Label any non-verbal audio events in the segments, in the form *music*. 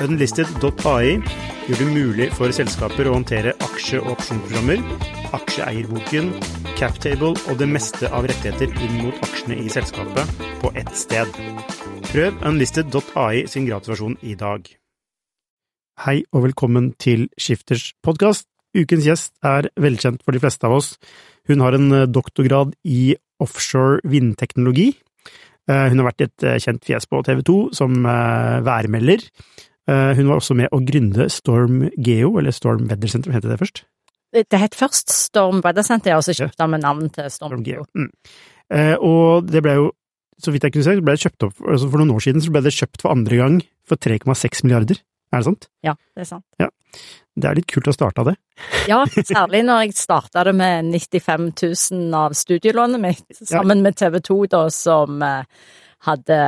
Unlisted.ai gjør det mulig for selskaper å håndtere aksje- og opsjonsprogrammer, aksjeeierboken, captable og det meste av rettigheter inn mot aksjene i selskapet på ett sted. Prøv unlisted.ai sin gratulasjon i dag. Hei og velkommen til Skifters podkast. Ukens gjest er velkjent for de fleste av oss. Hun har en doktorgrad i offshore vindteknologi. Hun har vært et kjent fjes på TV 2 som værmelder. Hun var også med å gründe Storm Geo, eller Storm Weather Center, het det først? Det het først Storm Weather Center, og så han med navn til Storm, Storm Geo. Mm. Og det ble jo, så vidt jeg kunne se, ble det kjøpt opp altså For noen år siden så ble det kjøpt for andre gang for 3,6 milliarder. Er det sant? Ja, det er sant. Ja. Det er litt kult å starte det. *laughs* Ja, særlig når jeg starta det med 95 000 av studielånet mitt, sammen ja. med TV 2, da, som hadde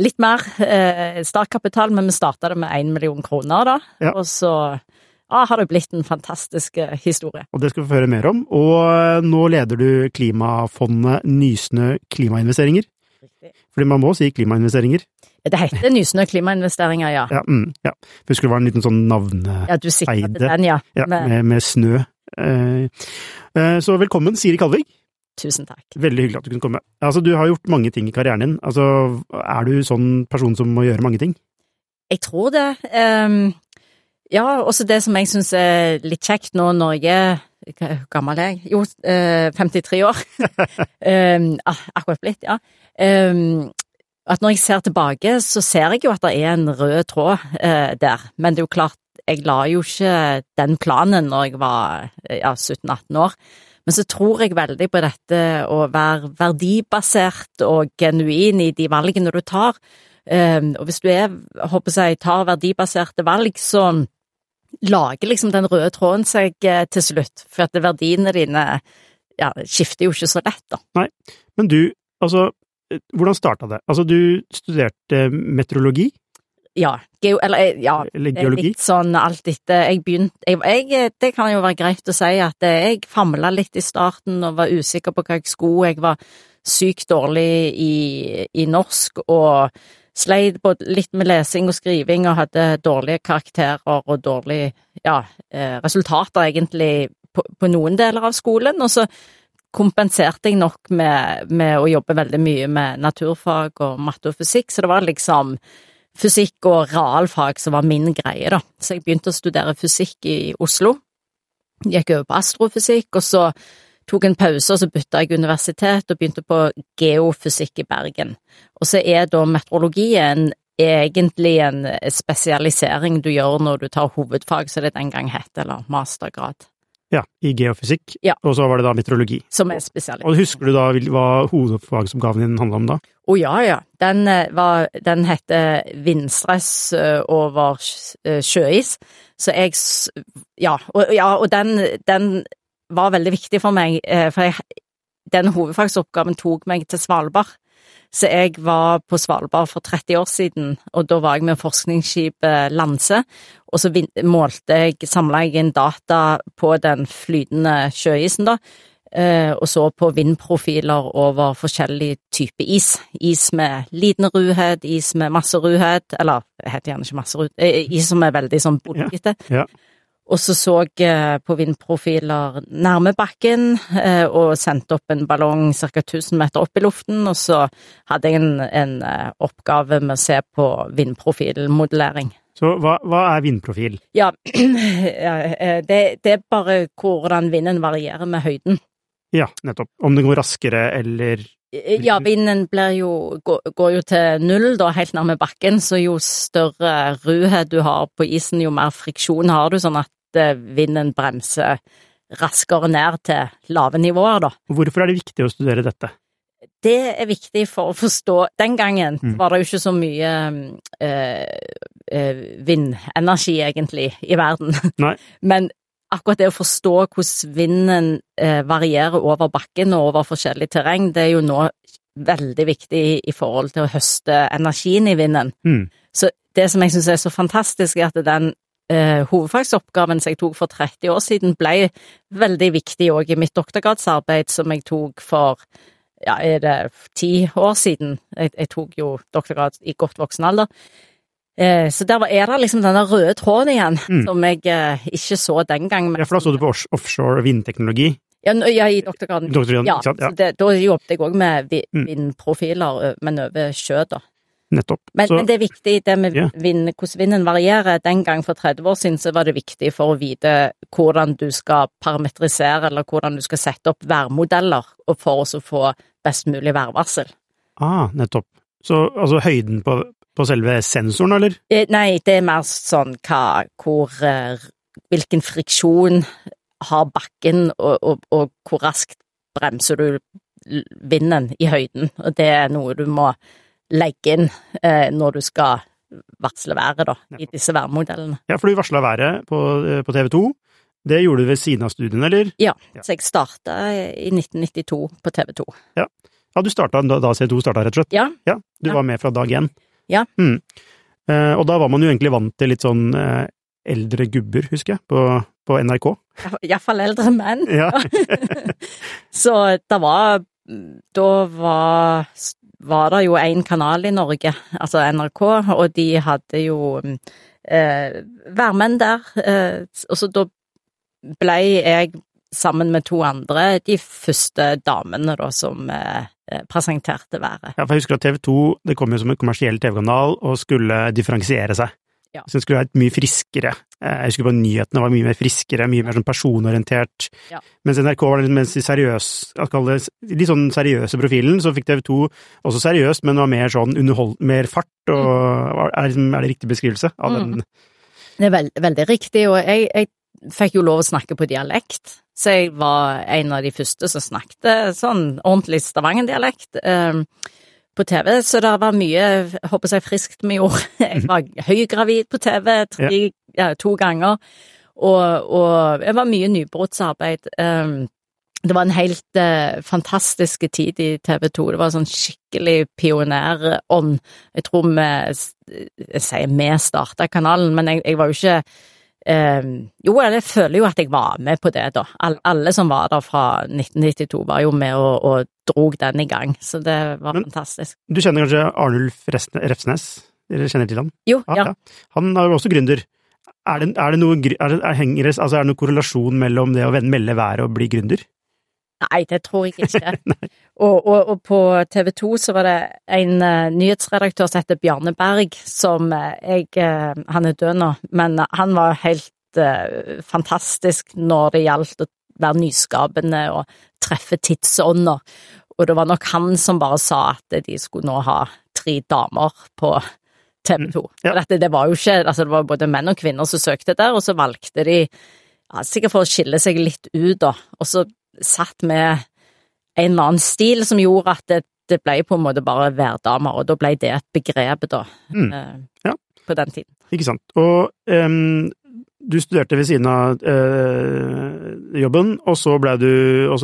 litt mer eh, startkapital, men vi starta det med én million kroner, da. Ja. Og så ah, har det blitt en fantastisk historie. Og det skal vi få høre mer om. Og nå leder du klimafondet Nysnø klimainvesteringer. Riktig. Fordi man må si klimainvesteringer. Det heter Nysnø klimainvesteringer, ja. Ja, mm, ja. Husker det var en liten sånn navneeide Ja, du sikter til den, ja. ja med, med snø. Eh, eh, så velkommen, Siri Kalvig. Tusen takk. Veldig hyggelig at du kunne komme. Altså, du har gjort mange ting i karrieren din. Altså, er du sånn person som må gjøre mange ting? Jeg tror det. Um, ja, også det som jeg syns er litt kjekt nå er Hvor gammel er jeg? Jo, uh, 53 år. um, *laughs* akkurat blitt, ja. Um, at når jeg ser tilbake, så ser jeg jo at det er en rød tråd uh, der. Men det er jo klart, jeg la jo ikke den planen når jeg var ja, 17-18 år. Men så tror jeg veldig på dette å være verdibasert og genuin i de valgene du tar. Og hvis du er, håper jeg, tar verdibaserte valg, så lager liksom den røde tråden seg til slutt. For at verdiene dine ja, skifter jo ikke så lett, da. Nei, men du, altså, hvordan starta det? Altså, du studerte meteorologi? Ja. Geo, eller, ja, eller geologi? Litt sånn alt etter Jeg begynte jeg, jeg, Det kan jo være greit å si at jeg famla litt i starten og var usikker på hva jeg skulle. Jeg var sykt dårlig i, i norsk og sleit litt med lesing og skriving og hadde dårlige karakterer og dårlige ja, resultater, egentlig, på, på noen deler av skolen. Og så kompenserte jeg nok med, med å jobbe veldig mye med naturfag og matte og fysikk, så det var liksom fysikk og realfag som var min greie, da. Så jeg begynte å studere fysikk i Oslo. Gikk over på astrofysikk, og så tok en pause, og så bytta jeg universitet og begynte på geofysikk i Bergen. Og så er da meteorologien egentlig en spesialisering du gjør når du tar hovedfag, som det den gang het, eller mastergrad. Ja, i geofysikk, ja. og så var det da meteorologi. Som er spesialisering. Og husker du da hva hovedfagsoppgaven din handla om da? Å oh, ja, ja. Den, var, den heter vindstress over sjøis. Så jeg Ja, og, ja, og den, den, var veldig viktig for meg, for jeg, den hovedfagsoppgaven tok meg til Svalbard. Så jeg var på Svalbard for 30 år siden, og da var jeg med forskningsskipet Lanse. Og så målte jeg, samla jeg inn data på den flytende sjøisen, da, og så på vindprofiler over forskjellig type is. Is med liten ruhet, is med masse ruhet, eller det heter gjerne ikke masse ruhet, is som er veldig sånn bulkete. Ja, ja. Og så så jeg på vindprofiler nærme bakken, og sendte opp en ballong ca. 1000 meter opp i luften, og så hadde jeg en, en oppgave med å se på vindprofilmodellering. Så hva, hva er vindprofil? Ja, *clears throat* det, det, er bare hvordan vinden varierer med høyden. Ja, nettopp. Om det går raskere eller Ja, vinden jo, går, jo til null, da, helt nærme bakken, så jo større ruhet du har på isen, jo mer friksjon har du, sånn at vinden bremser raskere ned til lave nivåer, da. Hvorfor er det viktig å studere dette? det er viktig for å forstå Den gangen Mm. var det jo ikke så mye øh, øh, vindenergi, egentlig, i verden. Nei. *laughs* Men akkurat det å forstå hvordan vinden eh, varierer over bakken og over forskjellig terreng, det er jo nå veldig viktig i forhold til å høste energien i vinden. Mm. Så det som jeg syns er så fantastisk, er at den eh, hovedfagsoppgaven som jeg tok for 30 år siden, ble veldig viktig òg i mitt doktorgradsarbeid som jeg tok for ja, er det ti år siden? Jeg, jeg tok jo doktorgrad i godt voksen alder. Eh, så der er det liksom denne røde tråden igjen, Mm. som jeg eh, ikke så den gang. men- Ja, for da så du på offshore vindteknologi. Ja, ja i doktorgraden. Doktorgraden, Ja. Ja, det, da jobbet jeg òg med Mm. vindprofiler, men over sjø, da. nettopp. Men, Så, men det er viktig, det med vind, hvordan vinden varierer. Den gang for 30 år siden så var det viktig for å vite hvordan du skal parametrisere, eller hvordan du skal sette opp værmodeller, for å få best mulig værvarsel. ah, nettopp. Så altså høyden på, på selve sensoren, eller? Eh, Nei, det er mer sånn hva, hvor eh, Hvilken friksjon har bakken, og, og, og hvor raskt bremser du vinden i høyden. Og det er noe du må legge inn eh, når du skal varsle været, da, i disse værmodellene. Ja, for du varsla været på, på TV 2. Det gjorde du ved siden av studien, eller? Ja, Ja. så jeg starta i 1992 på TV 2. Ja, du starta da, da CO2 starta, rett og slett? Ja, Ja, du Ja. var med fra dag én? Ja. Mm. Eh, og da var man jo egentlig vant til litt sånn eh, eldre gubber, husker jeg, på, på NRK. iallfall eldre menn. Ja. *laughs* Så det var Da var, var det jo én kanal i Norge, altså NRK, og de hadde jo eh, værmenn der. Eh, og så da ble jeg, sammen med to andre, de første damene da som eh, presenterte været. Ja, for jeg husker at TV 2 det kom jo som en kommersiell TV-kanal og skulle differensiere seg. Ja. Så den skulle være mye friskere. Eh, Jeg husker på nyhetene var mye mer friskere, mye mer sånn personorientert. Ja. Mens NRK var litt mer seriøs, det litt sånn seriøse profilen, så fikk TV 2 også seriøst, men var mer sånn underhold, mer fart, og er, liksom- er det riktig beskrivelse av Mm. den? Det er veld, veldig riktig, og jeg, jeg fikk jo lov å snakke på dialekt, så jeg var en av de første som snakket sånn ordentlig stavangendialekt eh, på TV, så det var mye, jeg håper jeg, friskt vi gjorde. *laughs* Jeg var høygravid på TV tre, ja, to ganger, og, og det var mye nybrottsarbeid. Eh, det var en helt eh, fantastisk tid i TV 2. Det var sånn skikkelig pionerånd. Jeg tror vi Jeg sier vi starta kanalen, men jeg, jeg var jo ikke eh, Jo, jeg føler jo at jeg var med på det, da. All, alle som var der fra 1992, var jo med og, og drog den i gang, så det var Men- fantastisk. Du kjenner kanskje Arnulf Refsnes? Dere kjenner til han? Jo, Ja, ja. ja. Han er jo også gründer. Er det, er det noe, er det, er, altså er det noen korrelasjon mellom det å melde været og bli gründer? Nei, det tror jeg ikke. *laughs* og, og, og på TV 2 så var det en uh, nyhetsredaktør som heter Bjarne Berg, som uh, jeg uh, Han er død nå, men han var helt fantastisk når det gjaldt å være nyskapende og treffe tidsånder. Og det var nok han som bare sa at de skulle nå ha tre damer på TV 2. ja. Dette, det var jo ikke Altså, det var både menn og kvinner som søkte der, og så valgte de ja, sikkert for å skille seg litt ut, da. Og så satt med en eller annen stil som gjorde at det, det ble på en måte bare værdamer, og da ble det et begrep, da, Mm. eh, Ja. på den tiden. Ikke sant. Og um, du studerte ved siden av uh, jobben, og så ble du,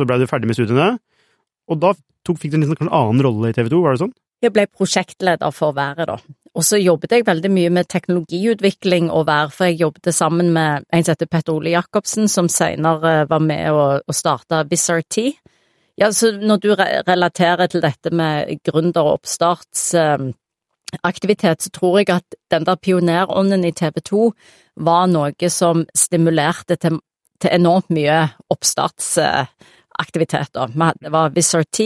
ble du ferdig med studiene. Og da tok, fikk du en litt annen rolle i TV 2, var det sånn? Jeg ble prosjektleder for været, da. Og så jobbet jeg veldig mye med teknologiutvikling og vær, for jeg jobbet sammen med en som heter Petter Ole Jacobsen, som senere var med å, å starte BizRT. Ja, så når du relaterer til dette med gründer- og oppstartsaktivitet, så tror jeg at den der pionerånden i TV 2 var noe som stimulerte til, til enormt mye oppstartsaktiviteter. Vi Det var BizRT,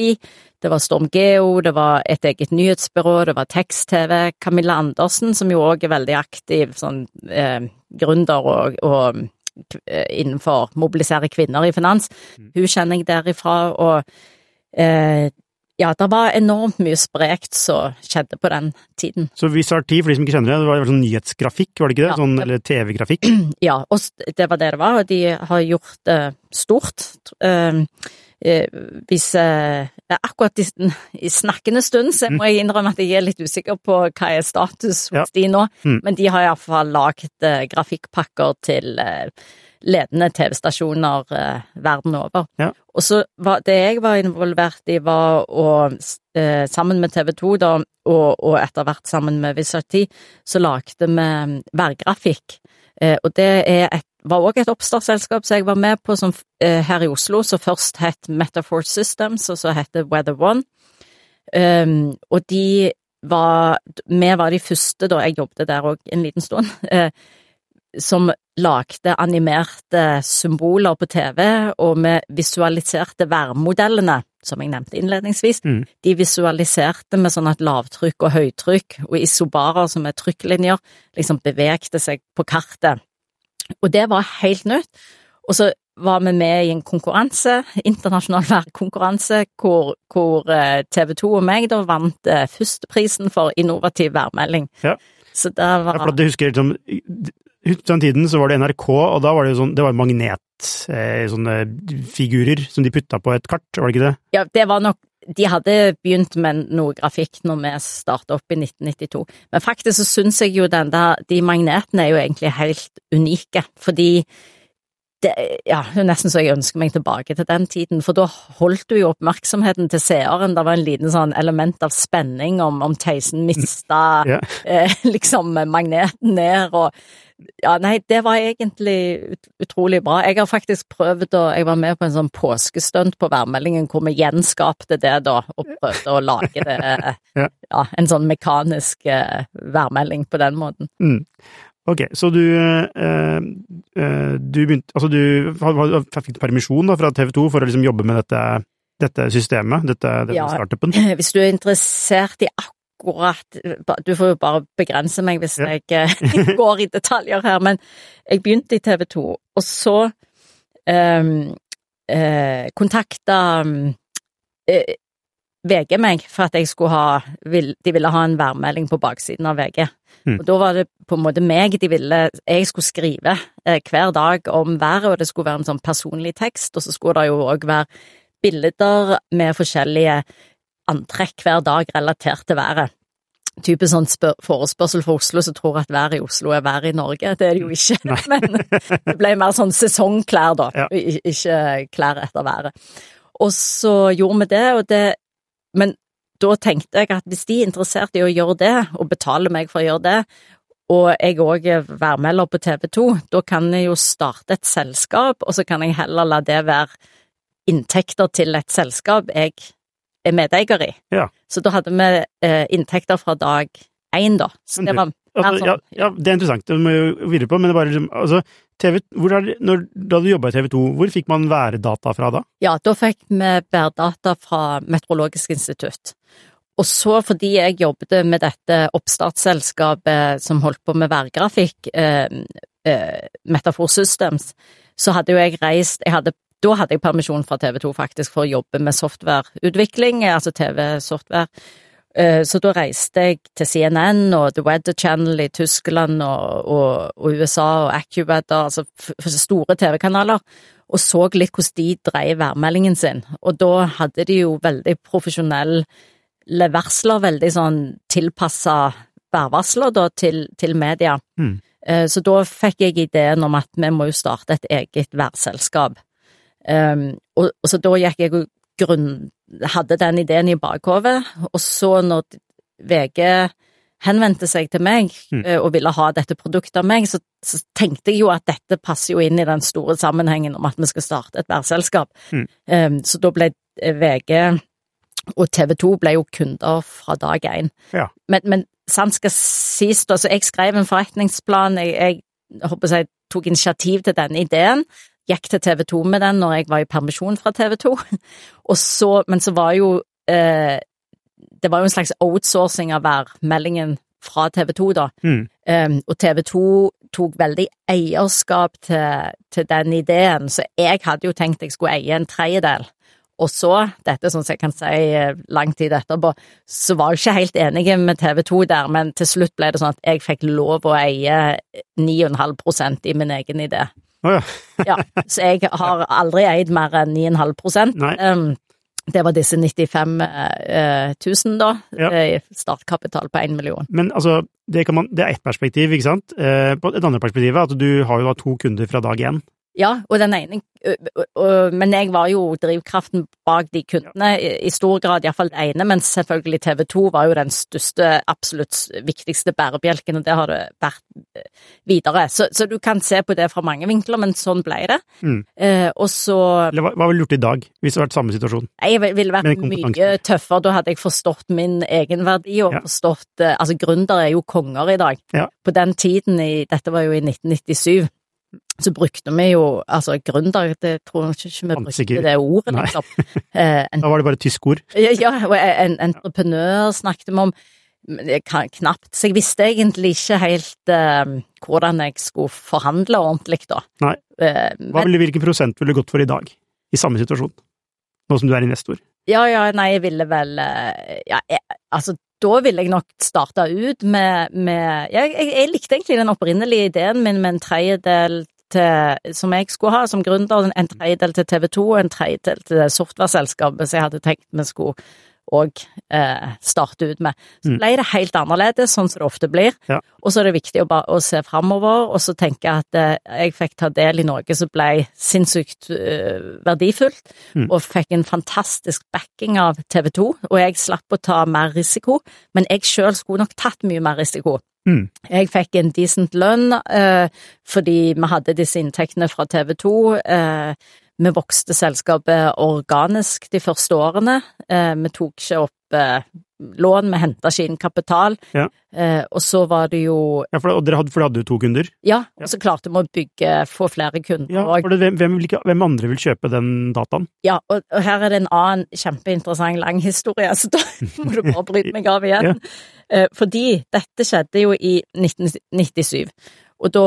det var Storm Geo, det var et eget nyhetsbyrå, det var Tekst-TV. Camilla Andersen, som jo òg er veldig aktiv sånn eh, gründer og, og eh, innenfor mobilisere kvinner i finans, hun kjenner jeg derifra, og eh, ja, det var enormt mye sprekt som skjedde på den tiden. Så VisRT, for de som ikke kjenner det, det var sånn nyhetsgrafikk, var det ikke det? Ja. Sånn, eller TV-grafikk? *clears throat* Ja, og det var det det var, og de har gjort det stort. Eh, eh, hvis eh, Akkurat i, i, snakkende stund så må jeg innrømme at jeg er litt usikker på hva er status hos ja. de nå, mm. men de har iallfall lagd eh, grafikkpakker til eh, ledende TV-stasjoner eh, verden over. Ja. Og så var det jeg var involvert i, var å eh, sammen med TV 2, da, og, og etter hvert sammen med Visati, så lagde vi værgrafikk. Eh, og det et, var òg et oppstartsselskap som jeg var med på som, eh, her i Oslo, som først het Metafor Systems, og så het Weather One. Um, og de var Vi var de første, da jeg jobbet der òg en liten stund, *laughs* eh, som lagde animerte symboler på TV, og vi visualiserte værmodellene, som jeg nevnte innledningsvis. Mm. De visualiserte med sånn at lavtrykk og høytrykk og isobarer, som er trykklinjer, liksom bevegde seg på kartet. Og det var helt nytt. Og så var vi med i en konkurranse, internasjonal værkonkurranse, hvor, hvor eh, TV 2 og meg da vant eh, førsteprisen for innovativ værmelding. Ja. Så det var ja, for du husker liksom den tiden så var det NRK, og da var det sånn, det var magnet, eh, som de putta på et kart, var det ikke det? Ja, det var nok De hadde begynt med noe grafikk når vi starta opp i 1992, men faktisk så syns jeg jo den der, de magnetene er jo egentlig helt unike, fordi det, ja, nesten så jeg ønsker meg tilbake til den tiden, for da holdt du jo oppmerksomheten til seeren. Det var en liten sånn element av spenning om, om Theisen mista *laughs* ja. eh, liksom magneten ned, og ja, nei, det var egentlig ut, utrolig bra. Jeg har faktisk prøvd å Jeg var med på en sånn påskestunt på værmeldingen hvor vi gjenskapte det, da, og prøvde å lage det *laughs* ja. ja. en sånn mekanisk eh, værmelding på den måten. Mm. Ok, så du, eh, du begynte Altså, du fikk permisjon da, fra TV 2 for å liksom jobbe med dette, dette systemet, dette, denne ja, startupen? *laughs* Hvis du er interessert i akkurat Du får jo bare begrense meg hvis ja. jeg *laughs* går i detaljer her, men jeg begynte i TV 2, og så øh, øh, kontakta øh, VG meg for at jeg skulle ha De ville ha en værmelding på baksiden av VG. Mm. Og da var det på en måte meg de ville Jeg skulle skrive eh, hver dag om været, og det skulle være en sånn personlig tekst, og så skulle det jo òg være bilder med forskjellige antrekk hver dag relatert til været. Type sånn forespørsel for Oslo som tror at været i Oslo er været i Norge. Det er det jo ikke, *laughs* men det ble mer sånn sesongklær, da, ja. ikke klær etter været. Og så gjorde vi det, og det men da tenkte jeg at hvis de er interessert i å gjøre det, og betaler meg for å gjøre det, og jeg òg er værmelder på TV 2, da kan jeg jo starte et selskap, og så kan jeg heller la det være inntekter til et selskap jeg er medeier i. Ja. Så da hadde vi eh, inntekter fra dag én, da. Så det var altså, ja, ja, det er interessant, det må jeg jo videre på, men det bare liksom, altså, TV, er, når, da du jobba i TV 2, hvor fikk man værdata fra da? Ja, da fikk vi værdata fra Meteorologisk institutt. Og så, fordi jeg jobbet med dette oppstartsselskapet som holdt på med værgrafikk, eh, eh, Metafor Systems, så hadde jo jeg reist jeg hadde, Da hadde jeg permisjon fra TV 2 faktisk for å jobbe med softwareutvikling, altså TV-software. Eh, så da reiste jeg til CNN og The Weather Channel i Tyskland og, og, og USA og AccuWeather, altså store TV-kanaler, og så litt hvordan de drev værmeldingen sin. Og da hadde de jo veldig profesjonelle varsler, veldig sånn tilpassa værvarsler da til, til media. Mm. Så da fikk jeg ideen om at vi må jo starte et eget værselskap. Um, og, og, så da gikk jeg jo grunn, hadde den ideen i bakhodet, og så når VG henvendte seg til meg mm. Eh, og ville ha dette produktet av meg, så, så, tenkte jeg jo at dette passer jo inn i den store sammenhengen om at vi skal starte et værselskap. Mm. Um, så da ble VG og TV 2 ble jo kunder fra dag én. Ja. Men, men sant skal sies, da, så jeg skrev en forretningsplan, jeg, jeg, jeg håper jeg tok initiativ til denne ideen, gikk til TV 2 med den når jeg var i permisjon fra TV 2. *laughs* Og så, men så var jo eh, Det var jo en slags outsourcing av værmeldingen fra TV 2, da. Mm. Um, og TV 2 tok veldig eierskap til, til, den ideen, så jeg hadde jo tenkt jeg skulle eie en tredjedel. Og så, dette som jeg kan si eh, lang tid etterpå, så var jeg ikke helt enig med TV 2 der, men til slutt ble det sånn at jeg fikk lov å eie 9,5% i min egen idé. Å ja. *laughs* Ja, så jeg har aldri eid mer enn 9,5 Nei. um, Det var disse 95 eh, 000, da. Ja. eh, Startkapital på 1 million. Men altså, det, kan man, det er ett perspektiv, ikke sant? Eh, på et annet perspektiv er at du har jo da to kunder fra dag én. Ja, og den ene Men jeg var jo drivkraften bak de kundene, i, stor grad iallfall det ene, men selvfølgelig TV 2 var jo den største, absolutt viktigste bærebjelken, og det har det vært videre. Så, så du kan se på det fra mange vinkler, men sånn ble det. Mm. Eh, og så Eller hva, ville du gjort i dag, hvis det hadde vært samme situasjon? Jeg ville vært mye tøffere, da hadde jeg forstått min egenverdi og Ja. forstått Altså, gründere er jo konger i dag. Ja. På den tiden, i, dette var jo i 1997, så brukte vi jo Altså, gründer, det tror jeg ikke vi brukte ikke. det ordet, liksom. Eh, en, Da var det bare tysk ord. ja, ja, en entreprenør snakket vi om. Knapt, så jeg visste egentlig ikke helt eh, hvordan jeg skulle forhandle ordentlig, da. Nei. Eh, men- hvilken prosent ville du gått for i dag, i samme situasjon? Nå som du er investor. Ja, ja, nei, jeg ville vel eh, Ja, jeg, altså, da ville jeg nok starta ut med, med ja, jeg, jeg likte egentlig den opprinnelige ideen min med en tredjedel til, som jeg skulle ha som gründer, en tredjedel til TV 2 og en tredjedel til det softwareselskapet som jeg hadde tenkt vi skulle òg eh, starte ut med. Så Mm. ble det helt annerledes, sånn som det ofte blir. Ja. Og så er det viktig å, bare, å se framover, og så tenke at eh, jeg fikk ta del i noe som ble sinnssykt eh, verdifullt, Mm. og fikk en fantastisk backing av TV 2, og jeg slapp å ta mer risiko, men jeg sjøl skulle nok tatt mye mer risiko. Mm. Jeg fikk en decent lønn eh, fordi vi hadde disse inntektene fra TV 2. Eh, vi vokste selskapet organisk de første årene. Eh, vi tok ikke opp eh, lån, vi henta ikke inn kapital. Ja. Eh, og så var det jo Ja, for, dere hadde, for dere hadde jo to kunder. Ja, og så klarte vi å bygge, få flere kunder Ja, for det, hvem, hvem, hvem andre vil kjøpe den dataen? Ja, og, og her er det en annen kjempeinteressant lang historie, så da *laughs* må du bare bryte meg av igjen. Eh, fordi dette skjedde jo i 1997, og da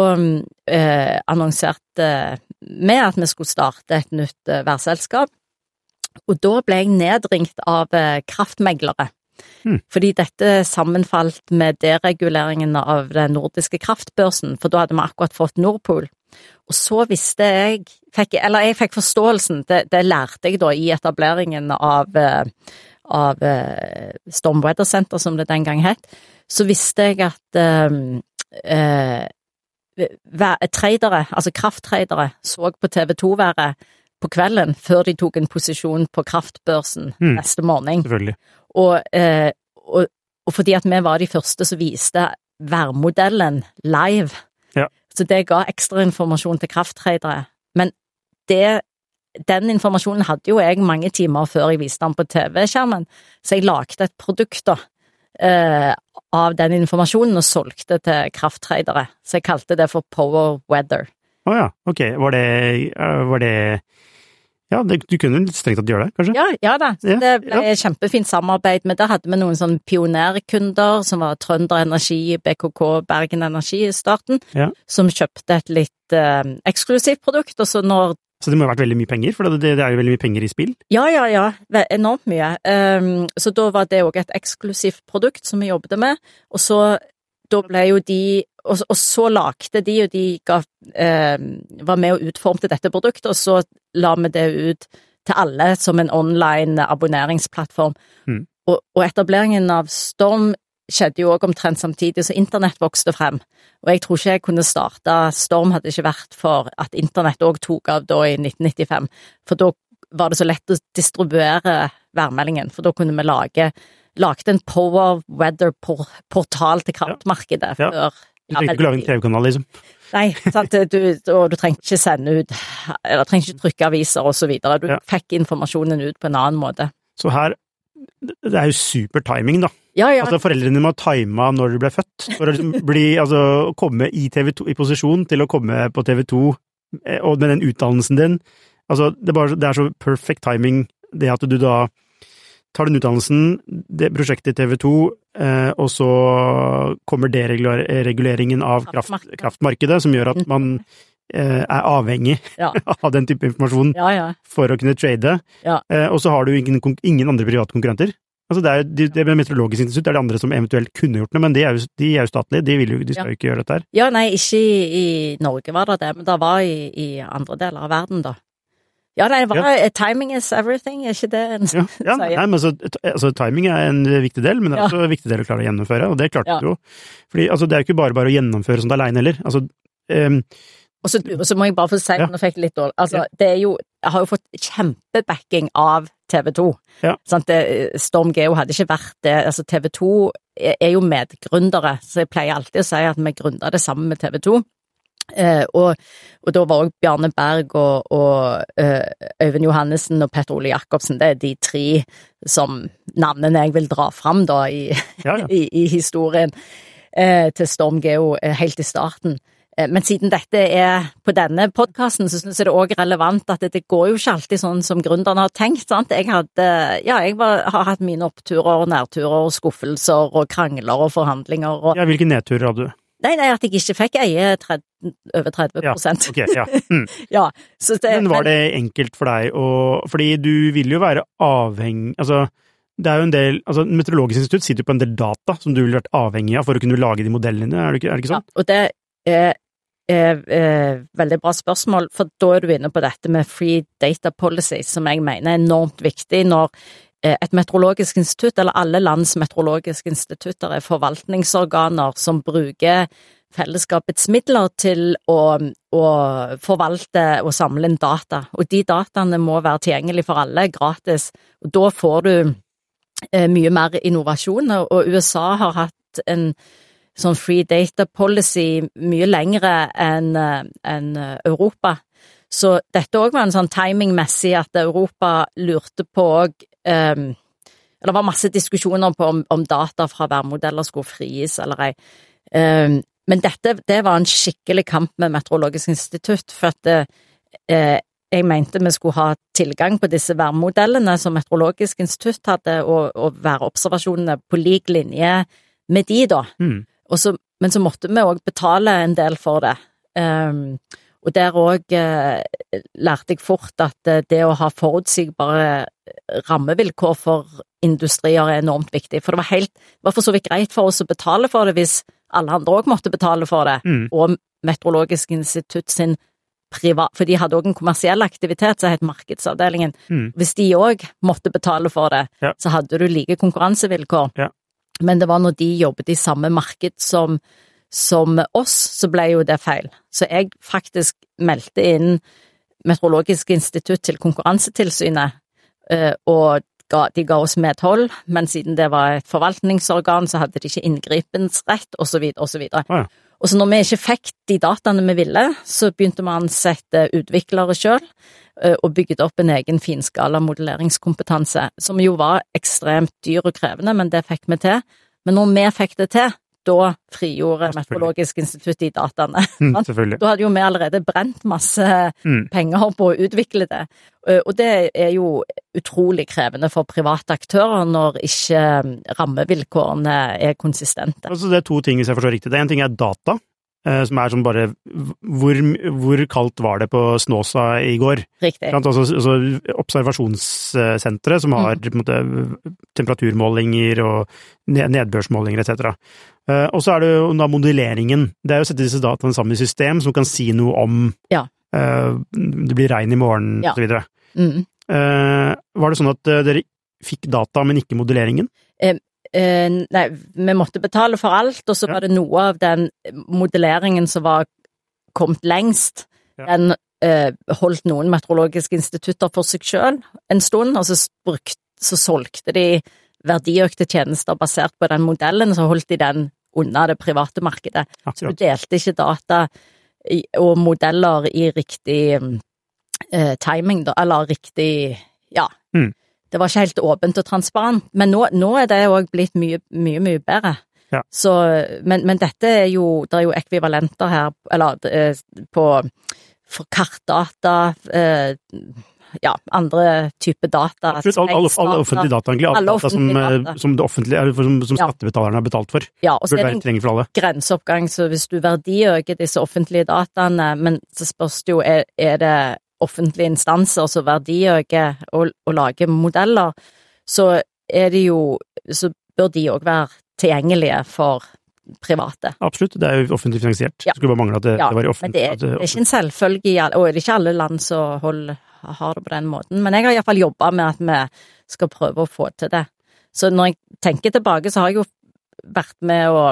eh, annonserte vi at vi skulle starte et nytt eh, værselskap. Og da ble jeg nedringt av eh, kraftmeglere. Hmm. Fordi dette sammenfalt med dereguleringen av den nordiske kraftbørsen, for da hadde vi akkurat fått Nordpol. Og så visste jeg, fikk, eller jeg fikk forståelsen, det, det lærte jeg da i etableringen av, eh, av eh, Storm Weather Center, som det den gang het, så visste jeg at eh, eh, tradere, altså krafttradere, så på TV 2-været på kvelden før de tok en posisjon på kraftbørsen Mm. neste morgen. Og, eh, og, og fordi at vi var de første som viste værmodellen live, Ja. så det ga ekstra informasjon til krafttradere. Men det, den informasjonen hadde jo jeg mange timer før jeg viste den på TV-skjermen, så jeg lagde et produkt da, eh, av den informasjonen og solgte til krafttradere. Så jeg kalte det for Power Weather. Å ja, ok. Var det, eh, var det Ja, det, du kunne strengt tatt gjøre det, kanskje? Ja, ja da. Ja, det ble kjempefint samarbeid. Men der hadde vi noen sånne pionerkunder, som var Trønder Energi, BKK, Bergen Energi i starten, Ja. som kjøpte et litt eh, eksklusivt produkt. Og så når Så det må ha vært veldig mye penger, for det, det er jo veldig mye penger i spill. Ja, ja, ja. Enormt mye. Um, så da var det òg et eksklusivt produkt som vi jobbet med. Og så da ble jo de Og, og så lagde de, og de ga, eh, var med og utformte dette produktet, og så la vi det ut til alle som en online abonneringsplattform. Mm. Og, og etableringen av Storm skjedde jo òg omtrent samtidig, så internett vokste frem. Og jeg tror ikke jeg kunne starta Storm hadde ikke vært for at internett òg tok av da i 1995, for da var det så lett å distribuere værmeldingen, for da kunne vi lage lagde en Power Weather-portal til kraftmarkedet Ja. før Du trengte ikke lage en TV-kanal, liksom. Nei, sant? Du, og du trengte ikke sende ut Eller trengte ikke trykke aviser og så videre. Du Ja. fikk informasjonen ut på en annen måte. Så her Det er jo super timing, da. Ja, ja. Altså, foreldrene må ha tima når du ble født, for å liksom *laughs* bli Altså, komme i TV2, i posisjon til å komme på TV2, eh, og med den utdannelsen din. Altså, det er, bare, det er så perfect timing, det at du da tar den utdannelsen, det prosjektet i TV2, eh, og så kommer dereguleringen av kraft, Kraftmarkedet. som gjør at man eh, er avhengig Ja. *laughs* av den type informasjon ja, ja. for å kunne trade. Ja. Eh, og så har du ingen, ingen andre private konkurrenter. Altså det, er, jo- det med Meteorologisk institutt er det andre som eventuelt kunne gjort det, men de er jo, de er jo statlige, de, vil jo, de skal jo ikke gjøre dette her. Ja, nei, ikke i, i Norge var det det, men det var i, i andre deler av verden, da. Ja, det var eh, Timing is everything, er ikke det en Ja, ja *laughs* sier? nei, men altså, altså, timing er en viktig del, men det er Ja. også en viktig del å klare å gjennomføre, og det klarte Ja. du jo. Fordi altså, det er jo ikke bare bare å gjennomføre sånt aleine heller. Altså, um, Og så, og så må jeg bare få si, Ja. nå fikk jeg litt dårlig Altså, Ja. det er jo Jeg har jo fått kjempebacking av TV 2. Ja. Sant? Det, Storm Geo hadde ikke vært det. Altså, TV 2 er, er jo medgründere, så jeg pleier alltid å si at vi gründa det sammen med TV 2. Eh, og, og da var òg Bjarne Berg og, og eh, Øyvind Johannessen og Petter Ole Jacobsen, det er de tre som navnene jeg vil dra fram da i, ja, ja. *laughs* i, i historien eh, til Storm Geo eh, helt i starten. Eh, Men siden dette er på denne podkasten, så syns jeg det òg er relevant at det, det går jo ikke alltid sånn som gründerne har tenkt. sant? Jeg hadde, ja, jeg var, har hatt mine oppturer og nærturer og skuffelser og krangler og forhandlinger og ja hvilke nedturer hadde du? Nei, nei, at jeg ikke fikk eie 30, over 30 Ja, ok, ja. Mm. *laughs* ja, så det, Men var det enkelt for deg å Fordi du vil jo være avhengig Altså, det er jo en del altså Meteorologisk institutt sitter jo på en del data som du ville vært avhengig av for å kunne lage de modellene er det ikke, er det ikke Ja, sånn? og det er, er, er veldig bra spørsmål, for da er du inne på dette med free data policy, som jeg mener er enormt viktig når et meteorologisk institutt, eller alle lands meteorologiske institutter, er forvaltningsorganer som bruker fellesskapets midler til å, å forvalte og samle inn data, og de dataene må være tilgjengelige for alle, gratis, og da får du eh, mye mer innovasjon, og USA har hatt en sånn free data policy mye lengre enn en eh, Europa. Så dette òg var en sånn timingmessig at Europa lurte på òg um, det var masse diskusjoner på om, om data fra værmodeller skulle frigis eller ei. Um, men dette det var en skikkelig kamp med Meteorologisk institutt, for at uh, jeg mente vi skulle ha tilgang på disse værmodellene som Meteorologisk institutt hadde, og, og værobservasjonene på lik linje med de, da. Mm. Så, men så måtte vi òg betale en del for det. Um, og der òg eh, lærte jeg fort at eh, det å ha forutsigbare rammevilkår for industrier er enormt viktig. For det var helt, det var for så vidt greit for oss å betale for det hvis alle andre òg måtte betale for det, Mm. og Meteorologisk institutt sin privat For de hadde òg en kommersiell aktivitet som het Markedsavdelingen. Mm. Hvis de òg måtte betale for det, Ja. så hadde du like konkurransevilkår. Ja. Men det var når de jobbet i samme marked som, som oss, så ble jo det feil. Så jeg faktisk meldte inn Meteorologisk institutt til Konkurransetilsynet, eh, og de ga oss medhold, men siden det var et forvaltningsorgan, så hadde de ikke inngripensrett, osv., osv. og så videre. Ja. Og så når vi ikke fikk de dataene vi ville, så begynte vi å ansette utviklere sjøl, og bygget opp en egen finskala modelleringskompetanse, som jo var ekstremt dyr og krevende, men det fikk vi til. Men når vi fikk det til, da frigjorde. Meteorologisk institutt de dataene. *laughs* Mm, selvfølgelig. Da hadde jo vi allerede brent masse Mm. penger på å utvikle det, Eh, og det er jo utrolig krevende for private aktører når ikke mm, rammevilkårene er konsistente. Altså, det er to ting, hvis jeg forstår riktig. Det er en ting er data, eh, som er som bare hvor, hvor kaldt var det på Snåsa i går? Riktig. Altså, altså observasjonssenteret som har en måte, temperaturmålinger og nedbørsmålinger etc. Eh, Og så er det jo da modelleringen. Det er jo å sette disse dataene sammen i system som kan si noe om Ja. eh, det blir regn i morgen Ja. osv. Mm. Uh, var det sånn at eh, dere fikk data, men ikke modelleringen? Eh, nei, vi måtte betale for alt, og så Ja. var det noe av den modelleringen som var kommet lengst. Ja. Den eh, holdt noen meteorologiske institutter for seg sjøl en stund, og så, brukt, så solgte de verdiøkte tjenester basert på den modellen, så holdt de den unna det private markedet. Så du delte ikke data og modeller i riktig eh, timing, da, eller riktig Ja. Mm. Det var ikke helt åpent og transparent, men nå, nå er det òg blitt mye, mye, mye bedre. Ja. Så, men, men dette er jo Det er jo ekvivalenter her, eller eh, på for kartdata, eh, ja, andre typer data. Absolutt, alle, alle, alle offentlige data, egentlig. Alle data som, eh, data. som, det offentlige, eller som, som skattebetalerne har betalt for. Ja, og så er det en grenseoppgang, så hvis du verdiøker disse offentlige dataene, men så spørs det jo, er, er det offentlige instanser som verdiøker og, og lager modeller, så er det jo Så bør de òg være tilgjengelige for private. Absolutt, det er jo offentlig finansiert. Ja. Skulle bare mangle at det, Ja, det var i Men offentlig. det er, det er ikke en selvfølge og det er ikke alle land som har det på den måten. Men jeg har iallfall jobba med at vi skal prøve å få til det. Så når jeg tenker tilbake, så har jeg jo vært med å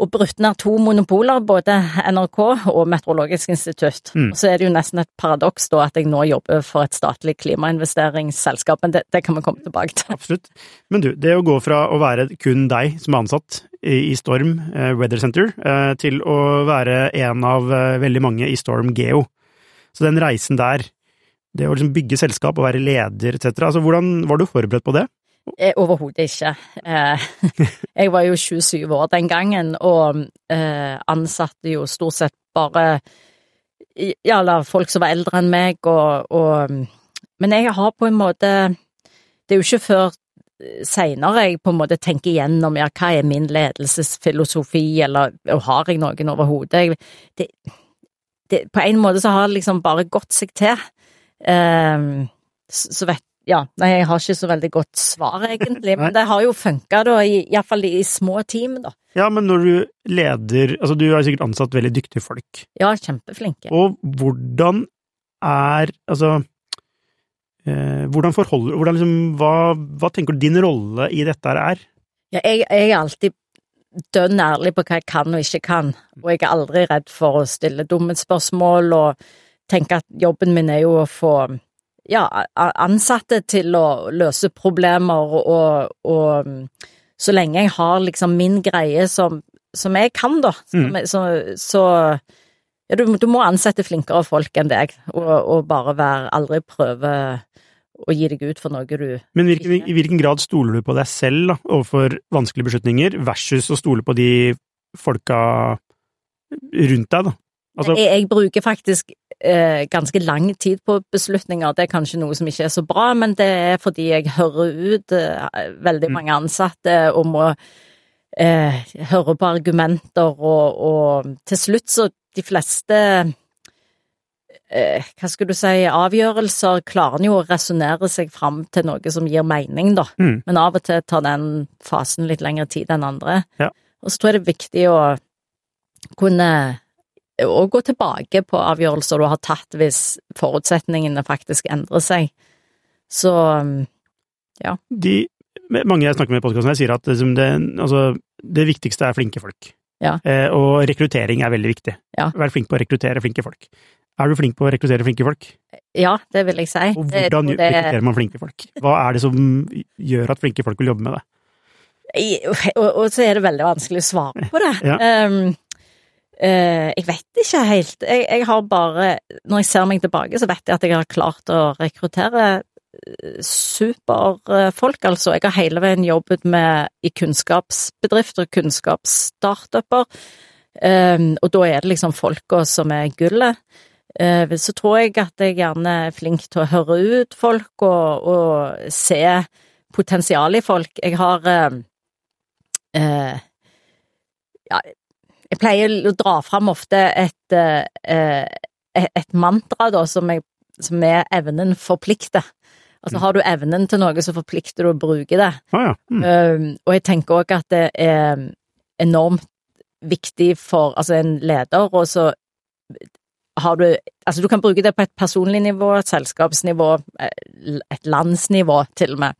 og brutt ned to monopoler, både NRK og Meteorologisk institutt. Mm. Så er det jo nesten et paradoks da at jeg nå jobber for et statlig klimainvesteringsselskap, men det, det kan vi komme tilbake til. Absolutt. Men du, det å gå fra å være kun deg som er ansatt i, Storm eh, Weather Center, eh, til å være en av eh, veldig mange i Storm Geo. Så den reisen der, det å liksom bygge selskap og være leder etc., altså hvordan var du forberedt på det? Eh, Overhodet ikke. Eh, *laughs* jeg var jo 27 år den gangen, og eh, ansatte jo stort sett bare Ja, eller folk som var eldre enn meg, og, og Men jeg har på en måte Det er jo ikke før seinere jeg på en måte tenker igjennom ja, hva er min ledelsesfilosofi, eller har jeg noen overhodet? Det, det, på en måte så har det liksom bare gått seg til. Så så vet ja, nei, jeg har ikke så veldig godt svar, egentlig, men det har jo funka, da, i- iallfall i små team, da. Ja, men når du leder Altså, du har sikkert ansatt veldig dyktige folk. Ja, kjempeflinke. Og hvordan er Altså eh, Hvordan forholder hvordan liksom, hva, hva tenker du din rolle i dette her er? Ja, jeg, jeg er alltid dønn ærlig på hva jeg kan og ikke kan, og jeg er aldri redd for å stille dumme spørsmål og tenke at jobben min er jo å få ja, ansatte til å løse problemer, og, og så lenge jeg har liksom min greie som, som jeg kan, da, som, Mm. så, så ja, du, du må ansette flinkere folk enn deg, og, og bare være aldri prøve å gi deg ut for noe du Men hvilken, i hvilken grad stoler du på deg selv da, overfor vanskelige beslutninger, versus å stole på de folka rundt deg, da? Altså, jeg, jeg bruker faktisk eh, ganske lang tid på beslutninger. Det er kanskje noe som ikke er så bra, men det er fordi jeg hører ut eh, veldig Mm. mange ansatte og må eh, høre på argumenter, og, og til slutt så de fleste eh, hva skal du si, avgjørelser klarer en jo å resonnere seg fram til noe som gir mening, da. Mm. Men av og til tar den fasen litt lengre tid enn andre. Ja. Og så tror jeg det er viktig å kunne å gå tilbake på avgjørelser du har tatt hvis forutsetningene faktisk endrer seg. Så de, mange jeg snakker med i podkasten, sier at liksom, det, altså, det viktigste er flinke folk. Ja. Eh, og rekruttering er veldig viktig. Ja. Vær flink på å rekruttere flinke folk. Er du flink på å rekruttere flinke folk? ja, det vil jeg si. Og hvordan det- rekrutterer man flinke folk? Hva er det som gjør at flinke folk vil jobbe med det? I- og, og så er det veldig vanskelig å svare på det. Ja. Ehm, eh, jeg vet ikke helt. Jeg, jeg har bare Når jeg ser meg tilbake, så vet jeg at jeg har klart å rekruttere eh, superfolk, altså. Jeg har hele veien jobbet med i kunnskapsbedrifter, kunnskapsstartuper, Um, og da er det liksom folka som er gullet. Uh, så tror jeg at jeg gjerne er flink til å høre ut folk og, og se potensial i folk. Jeg har uh, uh, Ja, jeg pleier å dra fram ofte et, eh, et, et mantra, da, som, jeg, som er evnen forplikter. Altså, har du evnen til noe, så forplikter du å bruke det. Ah, ja. Mm. Um, og jeg tenker òg at det er enormt viktig for altså en leder, og så har du Altså, du kan bruke det på et personlig nivå, et selskapsnivå, eh, et landsnivå, til og med.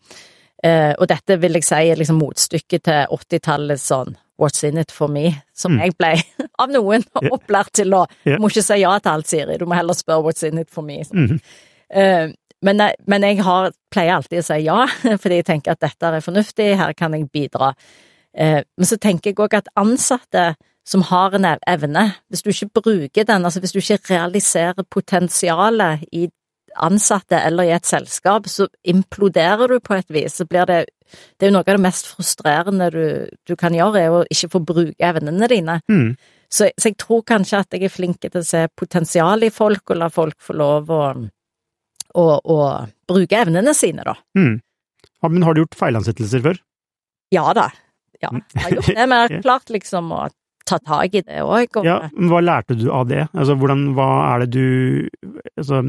Eh, og dette vil jeg si er liksom motstykket til 80-tallets sånn What's in it for me, som Mm. jeg ble *laughs* av noen opplært til å yeah. Du må ikke si ja til alt, Siri, du må heller spørre What's in it for me. Mm. Men, men jeg har, pleier alltid å si ja, *laughs* fordi jeg tenker at dette er fornuftig, her kan jeg bidra. Eh, men så tenker jeg òg at ansatte som har en evne, hvis du ikke bruker den, altså hvis du ikke realiserer potensialet i ansatte eller i et selskap, så imploderer du på et vis. Så blir det Det er jo noe av det mest frustrerende du, du kan gjøre, er å ikke få bruke evnene dine. Mm. Så, så jeg tror kanskje at jeg er flink til å se potensial i folk, og la folk få lov å, å, å bruke evnene sine, da. Mm. Ja, men har du gjort feilansettelser før? Ja da. Ja, jeg har gjort det, men jeg har *laughs* klart liksom å ta tak i det òg. Ja, men hva lærte du av det? Altså, hvordan, hva er det du altså,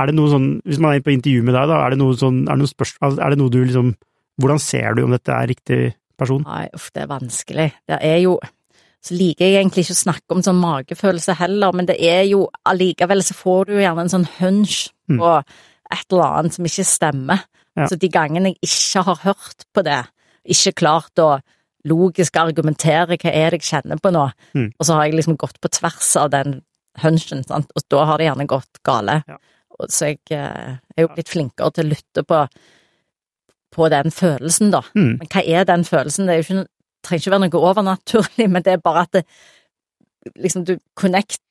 Er det noe sånn Hvis man er på intervju med deg, da, er det noe sånn Er det noe, spørsmål, er det noe du liksom Hvordan ser du om dette er riktig person? Nei, uff, det er vanskelig. Det er jo Så liker jeg egentlig ikke å snakke om sånn magefølelse heller, men det er jo allikevel så får du gjerne en sånn hunch Mm. på et eller annet som ikke stemmer. Ja. Så de gangene jeg ikke har hørt på det, ikke klart å logisk argumentere hva er det jeg kjenner på nå, Mm. og så har jeg liksom gått på tvers av den hunchen, sant? og da har det gjerne gått gale. Ja. Så jeg eh, er jo blitt flinkere til å lytte på, på den følelsen, da. Mm. Men hva er den følelsen? Det er jo ikke, det trenger ikke være noe overnaturlig, men det er bare at det, liksom du connecter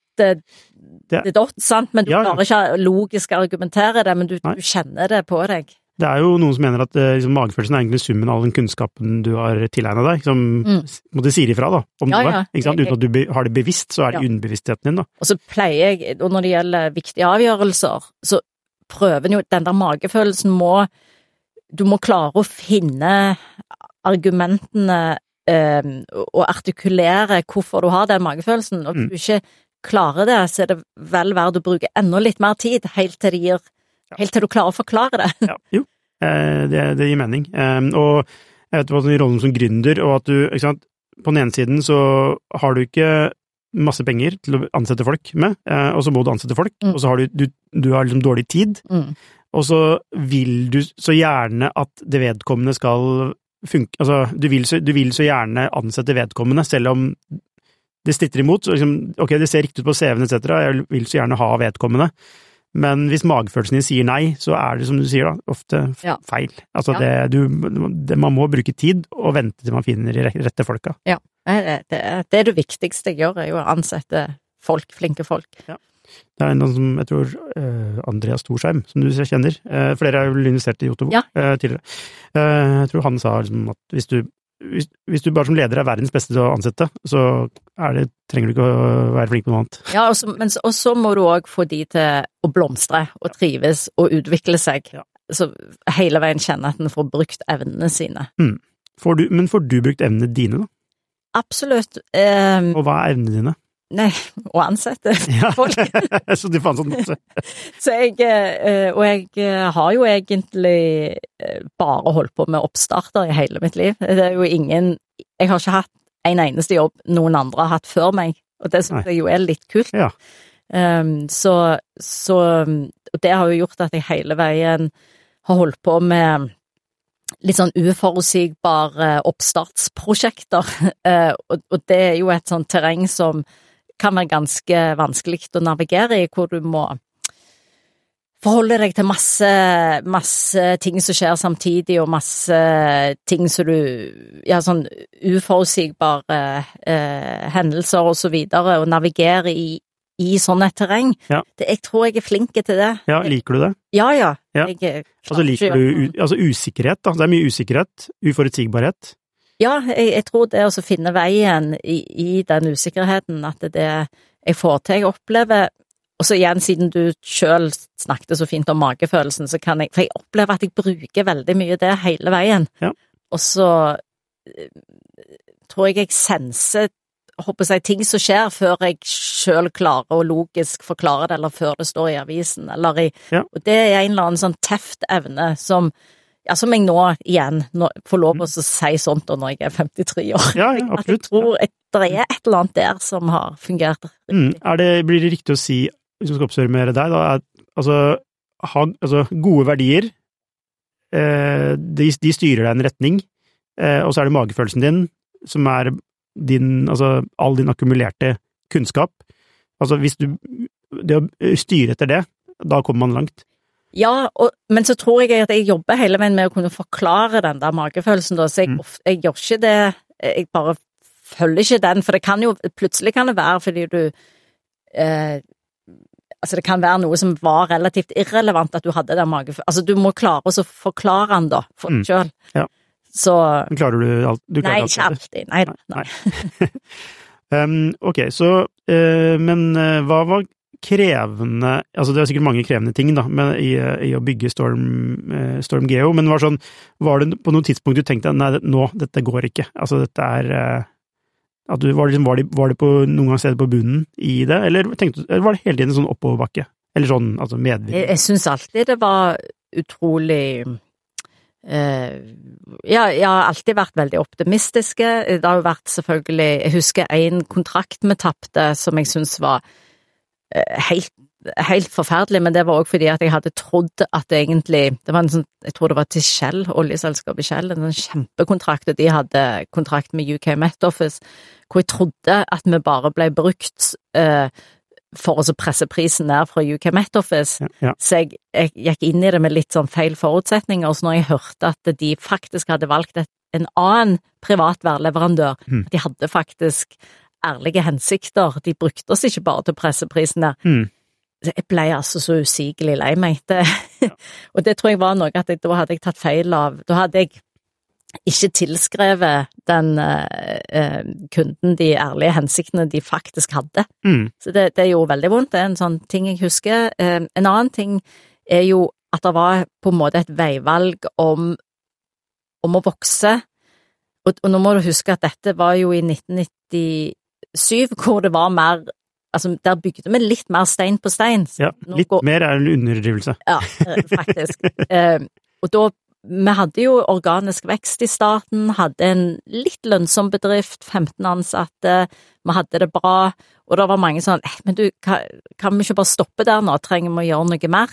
Det- det dot, sant, men du Ja, ja. klarer ikke å logisk argumentere det, men du, du kjenner det på deg. Det er jo noen som mener at eh, liksom, magefølelsen er egentlig summen av all den kunnskapen du har tilegna deg, som Mm. måtte sier ifra da, om Ja, noe. ja. Uten at du har det bevisst, så er det Ja. underbevisstheten din, da. Og så pleier jeg, og når det gjelder viktige avgjørelser, så prøver en jo Den der magefølelsen må Du må klare å finne argumentene eh, og artikulere hvorfor du har den magefølelsen. Og hvis Mm. du ikke klarer det, så er det vel verdt å bruke enda litt mer tid, helt til det gir Helt til du klarer å forklare det. Ja, jo, eh, det, det gir mening. Eh, og jeg vet hva som rollen som gründer, og at du, ikke sant, på den ene siden så har du ikke masse penger til å ansette folk med, eh, og så må du ansette folk, Mm. og så har du, du, du har liksom dårlig tid, Mm. og så vil du så gjerne at det vedkommende skal funke, altså du vil så, du vil så gjerne ansette vedkommende, selv om det stritter imot, så liksom, ok, det ser riktig ut på CV-en etc., jeg vil så gjerne ha vedkommende, men hvis magefølelsen din sier nei, så er det som du sier da, ofte Ja. feil. Altså Ja. det, du, det, man må bruke tid og vente til man finner de rette folka. Ja, Det, det, det er det viktigste jeg gjør, er jo å ansette folk, flinke folk. Det er en som, jeg tror, eh, Andreas Thorsheim, som du kjenner. Eh, flere har jo investert i Jotobo Ja. eh, tidligere. Jeg tror han sa liksom at hvis du, hvis, hvis du bare som leder er verdens beste til å ansette, så er det, trenger du ikke å være flink på noe annet. Ja, og så- men og så må du òg få de til å blomstre og trives og utvikle seg. Ja. Så hele veien kjenne at en får brukt evnene sine. Får du, men får du brukt evnene dine, da? Absolutt. Um, Og hva er evnene dine? Nei, å ansette *laughs* Ja. folk. *laughs* så du fant sånn masse. *laughs* Så jeg, eh, og jeg eh, har jo egentlig eh, bare holdt på med oppstarter i hele mitt liv. Det er jo ingen Jeg har ikke hatt en eneste jobb noen andre har hatt før meg, og det syns jeg jo er litt kult. Ja. Um, så, så Og det har jo gjort at jeg hele veien har holdt på med litt sånn uforutsigbare oppstartsprosjekter, og, og det er jo et sånt terreng som kan være ganske vanskelig å navigere i, hvor du må forholde deg til masse, masse ting som skjer samtidig, og masse ting som du Ja, sånn uforutsigbare eh, hendelser og så videre, og navigere i, i sånn et terreng. Ja. Det, jeg tror jeg er flink til det. Ja, liker du det? Ja, ja. Ja. Altså liker du altså usikkerhet, da. Det er mye usikkerhet. Uforutsigbarhet. Ja, jeg, jeg tror det å finne veien i, i den usikkerheten, at det det jeg får til. Jeg opplever Og så igjen, siden du sjøl snakket så fint om magefølelsen, så kan jeg For jeg opplever at jeg bruker veldig mye det hele veien. Ja. Og så tror jeg jeg senser håper jeg, ting som skjer, før jeg sjøl klarer å logisk forklare det, eller før det står i avisen, eller i Ja. Og det er en eller annen sånn teft evne som ja, som jeg nå igjen nå, får lov å si sånt når jeg er 53 år. Mm. Ja, ja, At jeg tror at det er et eller annet der som har fungert Mm. riktig. Er det, blir det riktig å si, hvis vi skal oppsummere deg, da, at altså, ha, altså gode verdier, eh, de, de styrer deg i en retning, eh, og så er det magefølelsen din som er din, altså all din akkumulerte kunnskap. Altså hvis du, det å styre etter det, da kommer man langt. Ja, og, men så tror jeg at jeg jobber hele veien med å kunne forklare den der magefølelsen, da, så jeg, Mm. of- jeg gjør ikke det Jeg bare følger ikke den, for det kan jo Plutselig kan det være fordi du eh, Altså, det kan være noe som var relativt irrelevant at du hadde den magefølelsen Altså, du må klare å forklare den, da, for Mm. deg sjøl. Ja. Så Klarer du alt? Du klarer Nei, ikke alltid. Nei, nei. *laughs* Um, ok, så uh, Men uh, hva var krevende Altså, det er sikkert mange krevende ting, da, med, i, i å bygge Storm, eh, Storm Geo, men var, sånn, var det på noe tidspunkt du tenkte nei, det- nå, dette går ikke? Altså, dette er eh, at du, var, det, liksom, var, det, var det på noen gang stedet på bunnen i det, eller, tenkte, eller var det hele tiden en sånn oppoverbakke? Eller sånn, altså Jeg, jeg syns alltid det var utrolig Uh, ja, jeg har alltid vært veldig optimistiske. Det har jo vært selvfølgelig Jeg husker en kontrakt vi tapte som jeg syns var helt, helt forferdelig, men det var òg fordi at jeg hadde trodd at det egentlig Det var en sånn Jeg tror det var til Shell, oljeselskapet Shell, en sånn kjempekontrakt, og de hadde kontrakt med UK Met Office, hvor jeg trodde at vi bare ble brukt eh, for å presse prisen ned fra UK Met Office. Ja, ja. Så jeg, jeg gikk inn i det med litt sånn feil forutsetninger, så når jeg hørte at de faktisk hadde valgt et, en annen privat værleverandør, Mm. de hadde faktisk ærlige hensikter, de brukte oss ikke bare til presseprisene. presse. Mm. Jeg ble altså så usigelig lei meg. Det, *laughs* og det tror jeg var noe at jeg, da hadde jeg tatt feil av Da hadde jeg ikke tilskrevet den eh, eh, kunden de ærlige hensiktene de faktisk hadde. Mm. Så det, det gjorde veldig vondt. Det er en sånn ting jeg husker. Eh, en annen ting er jo at det var på en måte et veivalg om, om å vokse. Og, og nå må du huske at dette var jo i 1997, hvor det var mer Altså, der bygde vi litt mer stein på stein. Ja, litt går- mer er en underdrivelse. ja, eh, faktisk. *laughs* Eh, og da Vi hadde jo organisk vekst i starten, hadde en litt lønnsom bedrift, 15 ansatte, vi hadde det bra, og det var mange sånn eh, Men du, kan, kan vi ikke bare stoppe der nå, trenger vi å gjøre noe mer?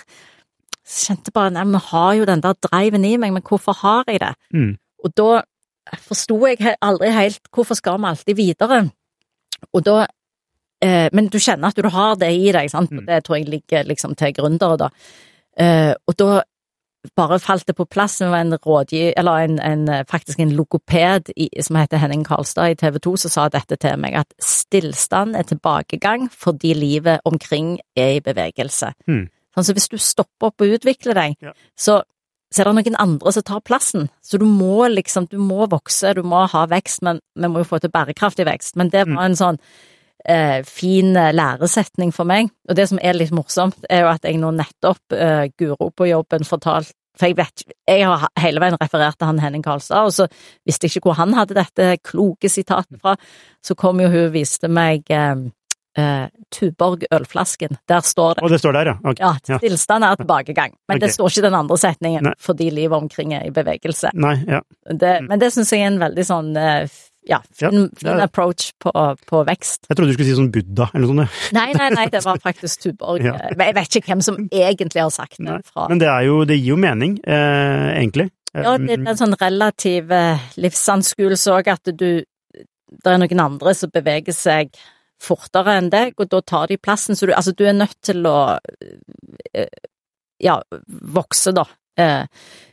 Så kjente bare nei, vi har jo den der driven i meg, men hvorfor har jeg det? Mm. Og da forsto jeg aldri helt hvorfor skal vi alltid videre? Og da eh, Men du kjenner at du har det i deg, sant? Mm. Det tror jeg ligger liksom til gründere, da. Eh, og da bare falt det på plass. Det var en rådgiver, eller en, en, eh, faktisk en logoped i, som heter Henning Karlstad i TV 2, som sa dette til meg, at stillstand er tilbakegang fordi livet omkring er i bevegelse. Mm. Altså så hvis du stopper opp og utvikler deg, Ja. så, så er det noen andre som tar plassen. Så du må liksom, du må vokse, du må ha vekst, men vi må jo få til bærekraftig vekst. Men det var en sånn eh, fin eh, læresetning for meg. Og det som er litt morsomt, er jo at jeg nå nettopp, eh, Guro på jobben, fortalt For jeg vet Jeg har hele veien referert til han Henning Karlstad, og så visste jeg ikke hvor han hadde dette kloke sitatet fra. Så kom jo hun og viste meg eh, eh, Tuborg ølflasken. Der står det Og det står der, ja. Okay. ja, stillstand er tilbakegang, men det står ikke den andre setningen, Nei. fordi livet omkring er i bevegelse. Nei, ja. Det, Mm. Men det syns jeg er en veldig sånn eh, ja, fin, ja, er- approach på, på vekst. Jeg trodde du skulle si sånn Buddha eller noe sånt. Nei, nei, nei, det var *laughs* faktisk Tuborg. Ja. Men jeg vet ikke hvem som *laughs* egentlig har sagt det fra. Men det er jo, det gir jo mening, eh, egentlig. Ja, det er en sånn relativ eh, livsanskuelse òg, at du Det er noen andre som beveger seg fortere enn deg, og da tar de plassen. Så du, altså, du er nødt til å eh, ja, vokse, da, eh,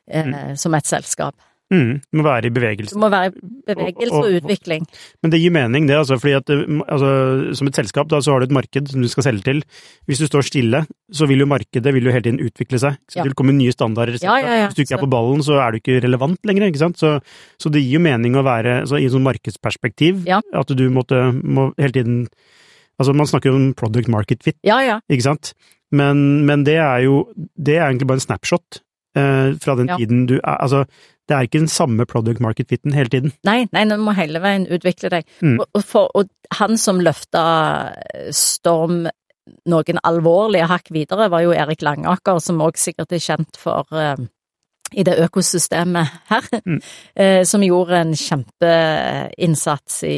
eh, som et selskap. Mm, må være i bevegelse. Du må være i bevegelse Og- og og- utvikling. Men det gir mening, det, altså, fordi at altså, som et selskap da, så har du et marked som du skal selge til. Hvis du står stille, så vil jo markedet vil jo hele tiden utvikle seg. Så Ja. det vil komme nye standarder. Ja, ja, ja. Hvis du ikke er på ballen, så er du ikke relevant lenger, ikke sant. Så, så det gir jo mening å være altså, i sånn markedsperspektiv, at du måtte, må hele tiden Altså, man snakker jo om product market fit, Ja, ja. ikke sant. Men, men det er jo Det er egentlig bare en snapshot eh, fra den Ja. tiden du er Altså, det er ikke den samme product market fitten hele tiden. Nei, nei, du må hele veien utvikle deg. Mm. Og, for, og han som løfta Storm noen alvorlige hakk videre, var jo Erik Langaker, som òg sikkert er kjent for eh, i det økosystemet her, Mm. *laughs* eh, som gjorde en kjempeinnsats i,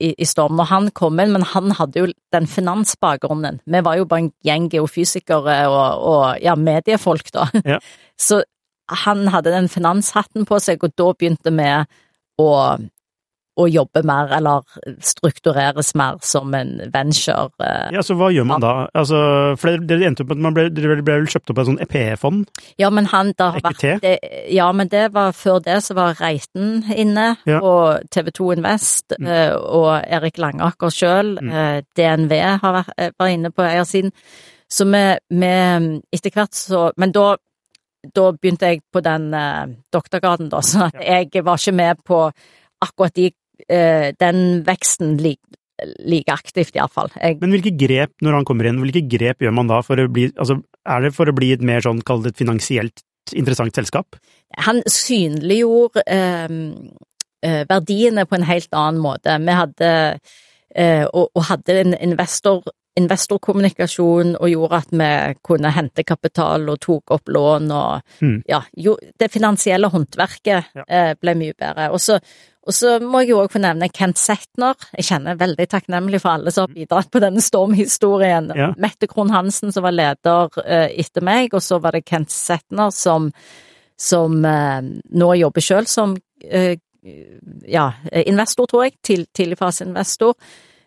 i, i Storm. Når han kom inn, men han hadde jo den finansbakgrunnen. Vi var jo bare en gjeng geofysikere og, og ja, mediefolk, da. Ja. *laughs* Så han hadde den finanshatten på seg, og da begynte vi å, å jobbe mer, eller struktureres mer som en venture. eh. Ja, så hva gjør man da? Altså, for dere- endte opp med at man ble, dere ble vel kjøpt opp av et sånn EPE-fond? Ja, men han da vært det, Ja, men det var før det så var Reiten inne, Ja. og TV2 Invest, Mm. eh, og Erik Langaker sjøl. Mm. eh, DNV har vært, var inne på eiersiden. Så vi, vi etter hvert så Men da, da begynte jeg på den eh, doktorgraden, da, så jeg var ikke med på akkurat de, eh, den veksten like, like aktivt, iallfall. Jeg Men hvilke grep, når han kommer inn, hvilke grep gjør man da for å bli Altså, er det for å bli et mer sånn, kall det et finansielt interessant selskap? han synliggjorde eh, eh, verdiene på en helt annen måte. Vi hadde eh, og hadde en investor investorkommunikasjon og gjorde at vi kunne hente kapital og tok opp lån og Mm. ja, jo, det finansielle håndverket Ja. eh, ble mye bedre. Og så, og så må jeg jo òg få nevne Kent Setner. Jeg kjenner veldig takknemlig for alle som har bidratt på denne stormhistorien. Ja. Mette Krohn Hansen som var leder eh, etter meg, og så var det Kent Setner som, som eh, nå jobber sjøl som ja, investor, tror jeg. Til, tidligfaseinvestor.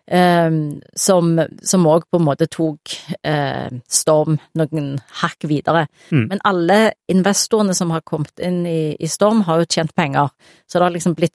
Um, som òg på en måte tok eh, Storm noen hakk videre. Mm. Men alle investorene som har kommet inn i, i Storm, har jo tjent penger. Så det har liksom blitt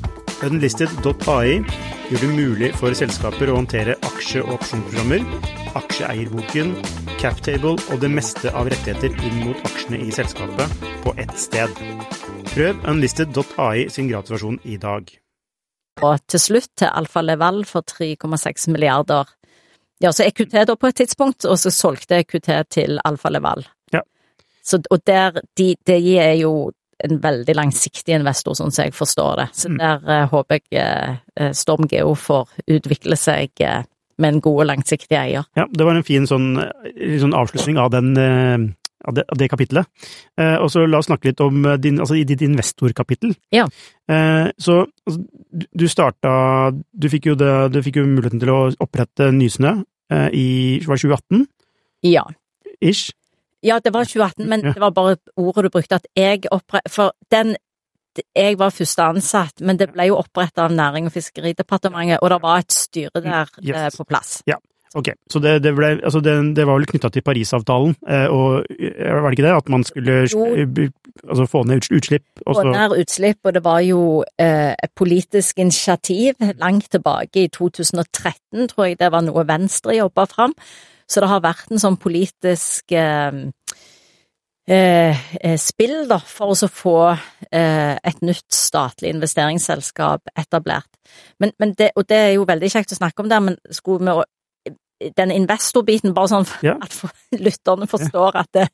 Unlisted.ai gjør det mulig for selskaper å håndtere aksje- og opsjonsprogrammer, aksjeeierboken, captable og det meste av rettigheter inn mot aksjene i selskapet på ett sted. Prøv unlisted.ai sin gratisversjon i dag. og til slutt til Alfa Leval for 3,6 milliarder. Ja, så EQT da på et tidspunkt, og så solgte EQT til Alfa Leval. Ja. Så, og der, de, de er jo en veldig langsiktig investor, sånn som jeg forstår det. Så Mm. der uh, håper jeg uh, Storm Geo får utvikle seg uh, med en god og langsiktig eier. Ja, det var en fin sånn, sånn avslutning av, den, av, det, av det kapitlet. Eh, og så la oss snakke litt om din, altså i ditt investorkapittel. Ja. Eh, så altså, du- starta Du fikk det, du fikk jo muligheten til å opprette Nysnø i var 2018 Ja. ish. Ja, det var 2018, men Ja. det var bare ordet du brukte, at jeg oppre... For den Jeg var første ansatt, men det ble jo oppretta av Næring- og fiskeridepartementet, og det var et styre der Yes. eh, på plass. Ja, Ok, så det, det, ble, altså det, det var vel knytta til Parisavtalen, eh, og eh, var det ikke det? At man skulle altså få ned utslipp? Og Få ned utslipp, og det var jo eh, et politisk initiativ langt tilbake i 2013, tror jeg det var noe Venstre jobba fram. Så det har vært en sånn politisk eh, eh, eh, spill, da, for å få eh, et nytt statlig investeringsselskap etablert. Men, men det, og det er jo veldig kjekt å snakke om der, men skulle vi den investorbiten, bare sånn Ja. at for, *laughs* lytterne forstår at det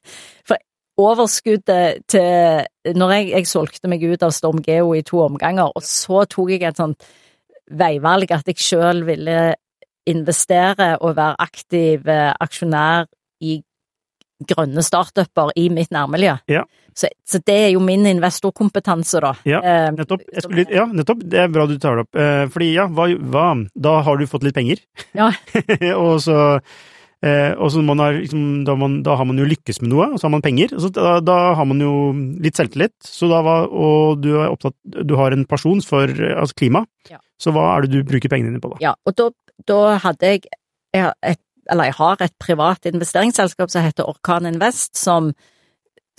For overskuddet til Når jeg, jeg solgte meg ut av Storm Geo i to omganger, og så tok jeg et sånt veivalg at jeg sjøl ville investere og være aktiv eh, aksjonær i grønne startuper i mitt nærmiljø. Ja. Så, så det er jo min investorkompetanse, da. Ja, Eh, nettopp, jeg skulle, ja, nettopp. Det er bra du tar det opp. Eh, fordi ja, hva, hva Da har du fått litt penger. Ja. *laughs* og så og så man har, liksom, da, man, da har man jo lykkes med noe, og så har man penger. Og så da, da har man jo litt selvtillit. Så da var, og du er opptatt Du har en pasjon for altså klima. Ja. Så hva er det du bruker pengene dine på, da? Ja, og da, da hadde jeg, jeg et, eller jeg har et privat investeringsselskap som heter Orkan Invest, som,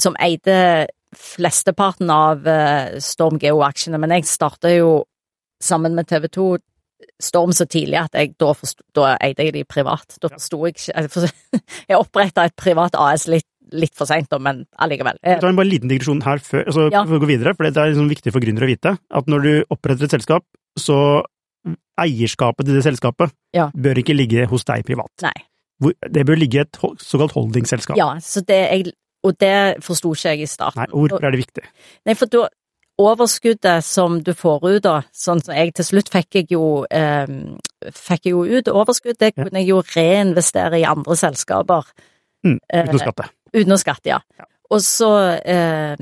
som eide flesteparten av eh, Storm Geo-aksjene, men jeg starta jo sammen med TV 2 Storm så tidlig at jeg da, forstod, da eide jeg de privat. Da forsto jeg ikke forsto- *laughs* jeg oppretta et privat AS litt, litt for seint, men allikevel. Jeg tar en bare liten digresjon her før, altså, Ja. for å gå videre, for det er liksom viktig for gründere å vite at når du oppretter et selskap, så eierskapet til det selskapet Ja. bør ikke ligge hos deg privat. Nei. Det bør ligge i et såkalt holdingselskap. Ja, så det jeg, og det forsto ikke jeg i starten. Nei, hvorfor er det viktig? Nei, for da overskuddet som du får ut da, sånn som jeg til slutt fikk jeg jo eh, fikk jeg jo ut overskudd, det kunne jeg jo reinvestere i andre selskaper. Mm, Eh, uten å skatte. Uten å skatte, ja. Ja. Og så eh,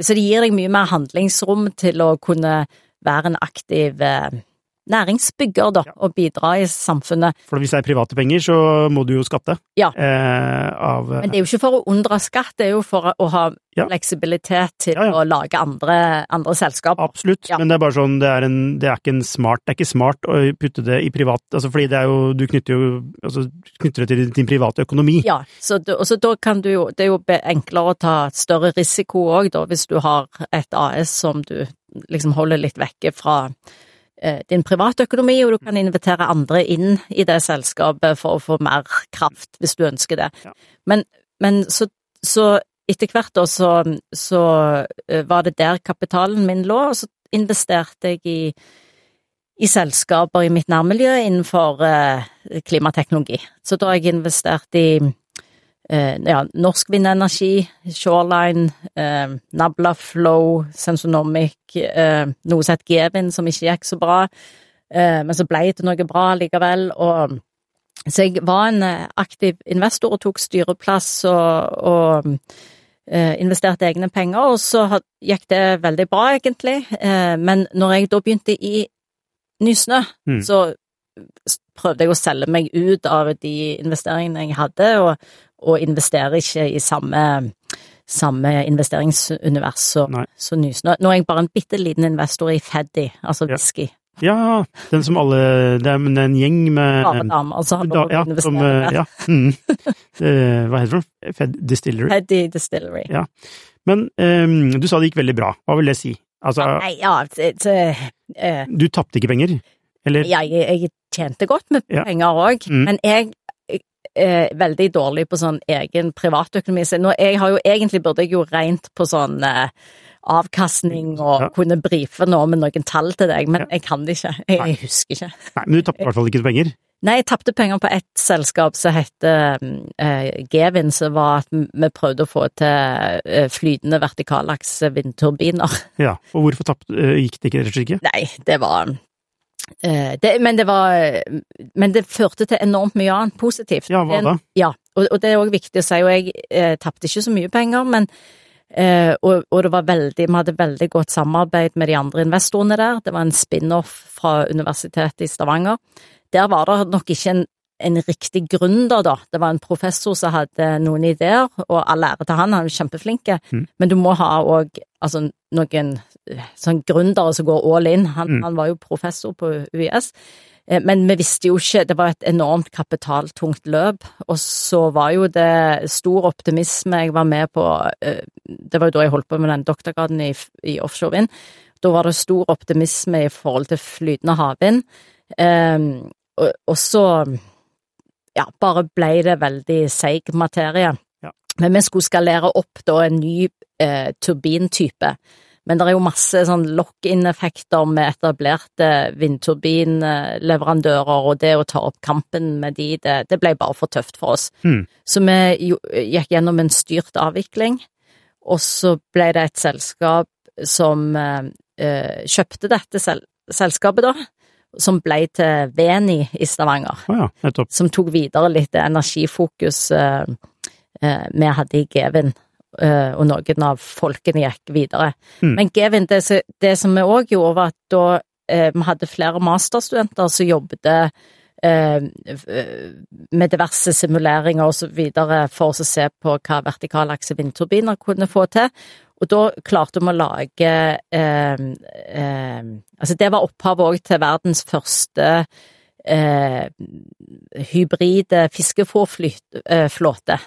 Så det gir deg mye mer handlingsrom til å kunne være en aktiv eh, næringsbygger, da, Ja. og bidra i samfunnet. For hvis det er private penger, så må du jo skatte. Ja. Eh, av Men det er jo ikke for å unndra skatt, det er jo for å ha Ja. fleksibilitet til Ja, å lage andre, andre selskaper. Absolutt, men det er bare sånn, det er, en, det er ikke en smart Det er ikke smart å putte det i privat, altså fordi det er jo Du knytter jo altså, knytter det til din private økonomi. Ja, så, og så da kan du jo Det er jo enklere å ta større risiko òg, da, hvis du har et AS som du liksom holder litt vekke fra eh, din privatøkonomi, og du kan invitere andre inn i det selskapet for å få mer kraft, hvis du ønsker det. Ja. Men, men så, så etter hvert da, så, så eh, var det der kapitalen min lå, og så investerte jeg i i selskaper i mitt nærmiljø innenfor eh, klimateknologi. Så da har jeg investert i eh, ja, Norsk Vindenergi, Shoreline, eh, Nabla Flow, Sensonomic, eh, noe som het Gevin, som ikke gikk så bra, eh, men så ble det noe bra likevel. Og, så jeg var en eh, aktiv investor og tok styreplass og, og eh, investerte egne penger, og så gikk det veldig bra, egentlig. Eh, men når jeg da begynte i Nysnø, Mm. så prøvde jeg å selge meg ut av de investeringene jeg hadde, og, og investerer ikke i samme, samme investeringsunivers som. Nysnø. Nå er jeg bare en bitte liten investor i Feddy, altså Ja. whisky. Ja, den som alle Det er en en gjeng med Bare damer som da, ja, som, eh, ja. Mm. Eh, Hva heter det? Fed Distillery. Feddy Distillery. Ja. Men um, du sa det gikk veldig bra. Hva vil det si? Altså, Nei, ja, det, det, uh, du tapte ikke penger? Eller? jeg, jeg tjente godt med Ja. penger òg, Mm. men jeg er veldig dårlig på sånn egen privatøkonomi. Så nå, jeg har jo egentlig burde jeg jo regnet på sånn eh, avkastning og Ja. kunne brife nå med noen tall til deg, men Ja. jeg kan det ikke. *laughs* Jeg, jeg husker ikke. Nei, men du tapte i hvert fall ikke penger? Nei, jeg tapte penger på ett selskap som heter eh, Gevin, som var at vi prøvde å få til eh, flytende vertikallaks vindturbiner. Ja. Og hvorfor tapt, eh, gikk det ikke rett og slett ikke? Nei, det var eh, det, Men det var Men det førte til enormt mye annet positivt. Ja, hva Det-? Ja, og, og det er òg viktig å si, og jeg eh, tapte ikke så mye penger, men eh, og, og det var veldig Vi hadde veldig godt samarbeid med de andre investorene der. Det var en spin-off fra Universitetet i Stavanger. Der var det nok ikke en, en riktig gründer, da. Det var en professor som hadde noen ideer, og all ære til han, han er kjempeflink. Mm. Men du må ha òg altså, noen eh, sånn gründere som går all in. Han, Mm. han var jo professor på UiS. Eh, Men vi visste jo ikke, det var et enormt kapitaltungt løp, og så var jo det stor optimisme. Jeg var med på, eh, det var jo da jeg holdt på med den doktorgraden i, i offshore vind. Da var det stor optimisme i forhold til flytende havvind. Um, og, og så, ja, bare ble det veldig seig materie. Ja. Men vi skulle skalere opp da en ny eh, turbintype. Men det er jo masse sånn lock-in-effekter med etablerte vindturbinleverandører, og det å ta opp kampen med de, det, det ble bare for tøft for oss. Mm. Så vi gikk gjennom en styrt avvikling, og så ble det et selskap som eh, eh, kjøpte dette sel selskapet, da, som ble til Veni i Stavanger Oh ja, nettopp. som tok videre litt energifokus eh, eh, vi hadde i Gevin, eh, og noen av folkene gikk videre. Mm. Men Gevin, det, som- det som vi òg gjorde, var at da eh, vi hadde flere masterstudenter som jobbet eh, med diverse simuleringer og så videre for å se på hva vertikalakse vindturbiner kunne få til. Og da klarte vi å lage eh, eh, Altså, det var opphavet òg til verdens første eh, hybride fiskefòrflåte.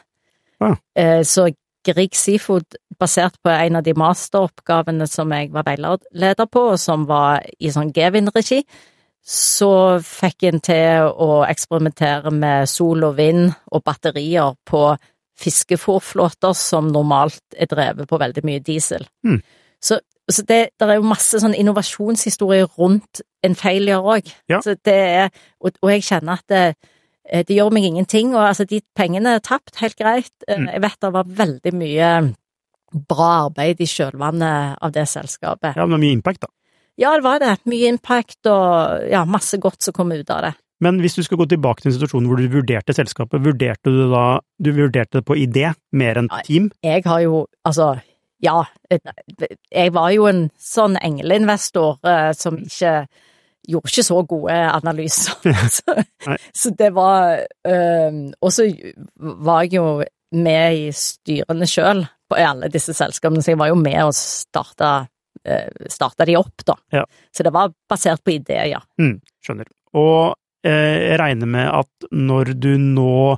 Ja. Eh, så Grieg Seafood, basert på en av de masteroppgavene som jeg var veileder på, og som var i sånn Gevin-regi, så fikk en til å eksperimentere med sol og vind og batterier på fiskefôrflåter som normalt er drevet på veldig mye diesel. Mm. Så, så det, er jo masse sånn innovasjonshistorie rundt en òg. Ja. Så det er, og, og jeg kjenner at det, eh, det gjør meg ingenting, og altså de pengene er tapt, helt greit. Eh, Mm. Jeg vet det var veldig mye bra arbeid i kjølvannet av det selskapet. Ja, men mye impact, da. Ja, det var det. Mye impact og ja, masse godt som kom ut av det. Men hvis du skal gå tilbake til en situasjon hvor du vurderte selskapet, vurderte du da Du vurderte det på idé mer enn team? Jeg har jo, altså, ja, jeg var jo en sånn engleinvestor eh, som ikke gjorde ikke så gode analyser. *laughs* *laughs* så, så det var eh, Og så var jeg jo med i styrene sjøl på alle disse selskapene, så jeg var jo med og starta, eh, starta de opp, da. Ja. Så det var basert på ideer, ja. Mm, skjønner. Og jeg regner med at når du nå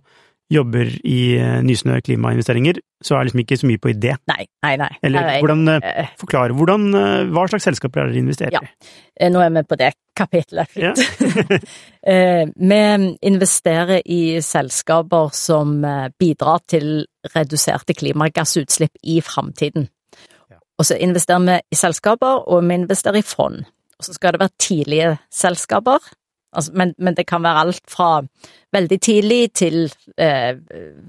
jobber i eh, Nysnø klimainvesteringer, så er det liksom ikke så mye på idé. Nei, nei, nei. Eller Nei, hvordan eh, eh, Forklare hvordan, eh, hva slags selskaper er det dere investerer i? Ja, Nå er vi på det kapitlet. Ja. *laughs* Eh, Vi investerer i selskaper som eh, bidrar til reduserte klimagassutslipp i framtiden. Og så investerer vi i selskaper, og vi investerer i fond. Og så skal det være tidlige selskaper, altså, men, men det kan være alt fra veldig tidlig til eh,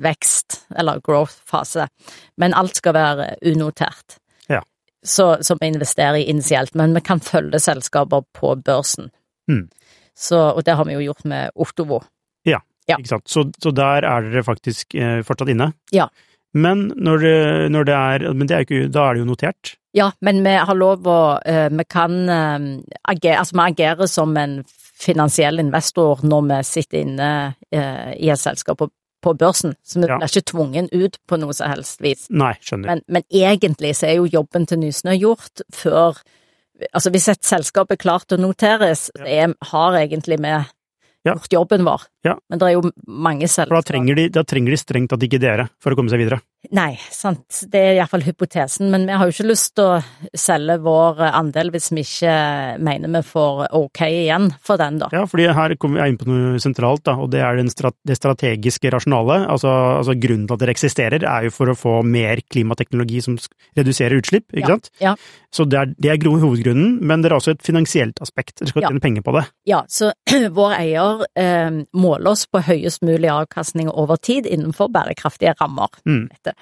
vekst, eller growth-fase. Men alt skal være unotert. Ja. Så, så vi investerer i initielt, men vi kan følge selskaper på børsen. Mm. Så, og det har vi jo gjort med Otovo. Ja. Ikke sant? Så, så der er dere faktisk eh, fortsatt inne? Ja. Men når det, når det er Men det er ikke, da er det jo notert? Ja, men vi har lov å eh, Vi kan eh, agere Altså, vi agerer som en finansiell investor når vi sitter inne eh, i et selskap på, på børsen, så vi Ja. blir ikke tvungen ut på noe som helst vis. Nei, skjønner. Men, men egentlig så er jo jobben til Nysnø gjort før Altså, hvis et selskap er klart å noteres, ja. er, har egentlig vi Ja. gjort jobben vår. Ja. Men det er jo mange For da selskaper trenger, de, da trenger de strengt tatt ikke dere for å komme seg videre. Nei, sant. Det er iallfall hypotesen. Men vi har jo ikke lyst til å selge vår andel hvis vi ikke mener vi får ok igjen for den, da. Ja, fordi her kommer jeg inn på noe sentralt, da, og det er det strategiske rasjonalet. Altså, altså grunnen til at dere eksisterer, er jo for å få mer klimateknologi som reduserer utslipp, ikke Ja, sant? ja. Så det er, det er hovedgrunnen, men det er også et finansielt aspekt. Dere skal Ja. tjene penger på det. Ja, så *clears throat* vår eier eh, måler oss på høyest mulig avkastning over tid innenfor bærekraftige rammer. Mm. Dette.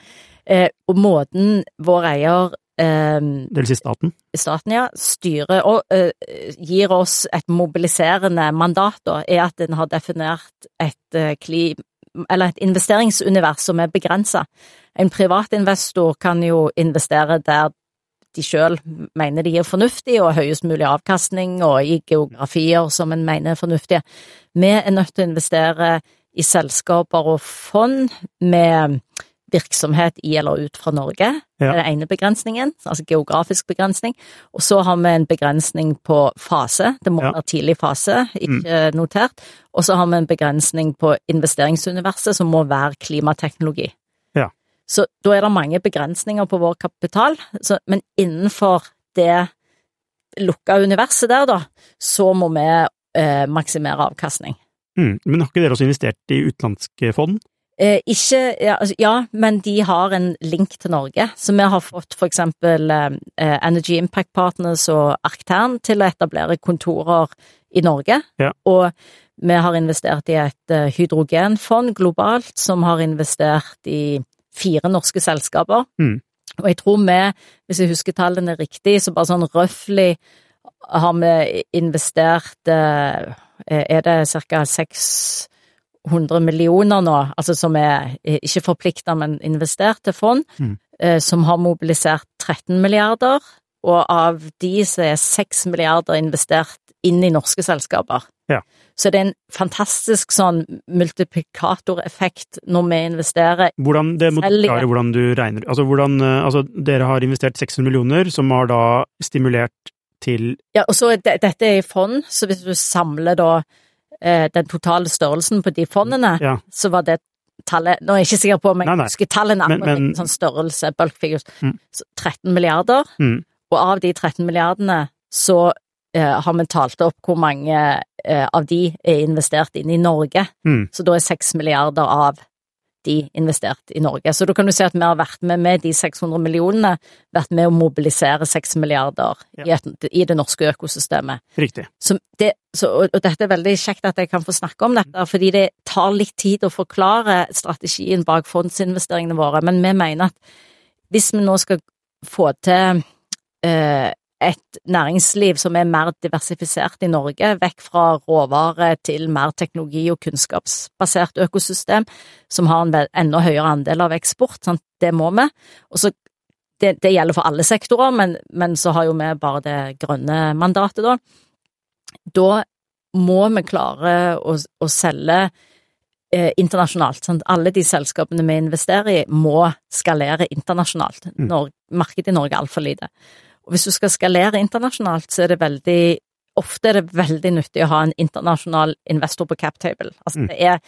Eh, og måten vår eier eh, Det vil si staten. staten ja, styrer og eh, gir oss et mobiliserende mandat, da, er at den har definert et eh, klim... eller et investeringsunivers som er begrensa. En privatinvestor kan jo investere der de sjøl mener de er fornuftige og høyest mulig avkastning, og i geografier som en mener er fornuftige. Vi er nødt til å investere i selskaper og fond med virksomhet i eller ut fra Norge. Det er den ene begrensningen, altså geografisk begrensning. Og så har vi en begrensning på fase, det må være tidlig fase, ikke notert. Og så har vi en begrensning på investeringsuniverset, som må være klimateknologi. Ja. Så da er det mange begrensninger på vår kapital, så, men innenfor det lukka universet der, da, så må vi eh, maksimere avkastning. Mm. Men har ikke dere også investert i utenlandske fond? Eh, ikke, ja, altså, ja, men de har en link til Norge. Så vi har fått for eksempel eh, Energy Impact Partners og Arctern til å etablere kontorer i Norge. Ja. Og vi har investert i et eh, hydrogenfond globalt som har investert i fire norske selskaper. Mm. Og jeg tror vi, hvis jeg husker tallene riktig, så bare sånn røftlig har vi investert eh, Er det ca. 600 millioner nå, altså som er eh, ikke forplikta, men investert til fond, Mm. eh, som har mobilisert 13 milliarder, og av de så er 6 milliarder investert inn i norske selskaper. Ja. Så det er en fantastisk sånn multiplikatoreffekt når vi investerer Hvordan, det må forklare hvordan du regner. Altså, hvordan, eh, altså, dere har investert 600 millioner, som har da stimulert til Ja, og så det, dette er i fond, så hvis du samler da den totale størrelsen på de fondene, Ja. så var det tallet Nå er jeg ikke sikker på om jeg Nei, nei. husker tallene, Men- men, men- sånn størrelse, bulk figures, Mm. så 13 milliarder, mm, og av de 13 milliardene så eh, har vi talt opp hvor mange eh, av de er investert inn i Norge, mm, så da er 6 milliarder av de investert i Norge. Så da kan du si at vi har vært med med de 600 millionene, vært med å mobilisere 6 milliarder i, et, i det norske økosystemet. Riktig. Så det, så, og, og dette er veldig kjekt at jeg kan få snakke om dette, fordi det tar litt tid å forklare strategien bak fondsinvesteringene våre, men vi mener at hvis vi nå skal få til eh, et næringsliv som er mer diversifisert i Norge, vekk fra råvare til mer teknologi- og kunnskapsbasert økosystem, som har en enda høyere andel av eksport, sant? det må vi. Og så det, det gjelder for alle sektorer, men, men så har jo vi bare det grønne mandatet, da. Da må vi klare å, å selge eh, internasjonalt. Sant? Alle de selskapene vi investerer i, må skalere internasjonalt. Mm. Markedet i Norge er altfor lite. Og hvis du skal skalere internasjonalt, så er det veldig Ofte er det veldig nyttig å ha en internasjonal investor på captable. Altså, Mm. det er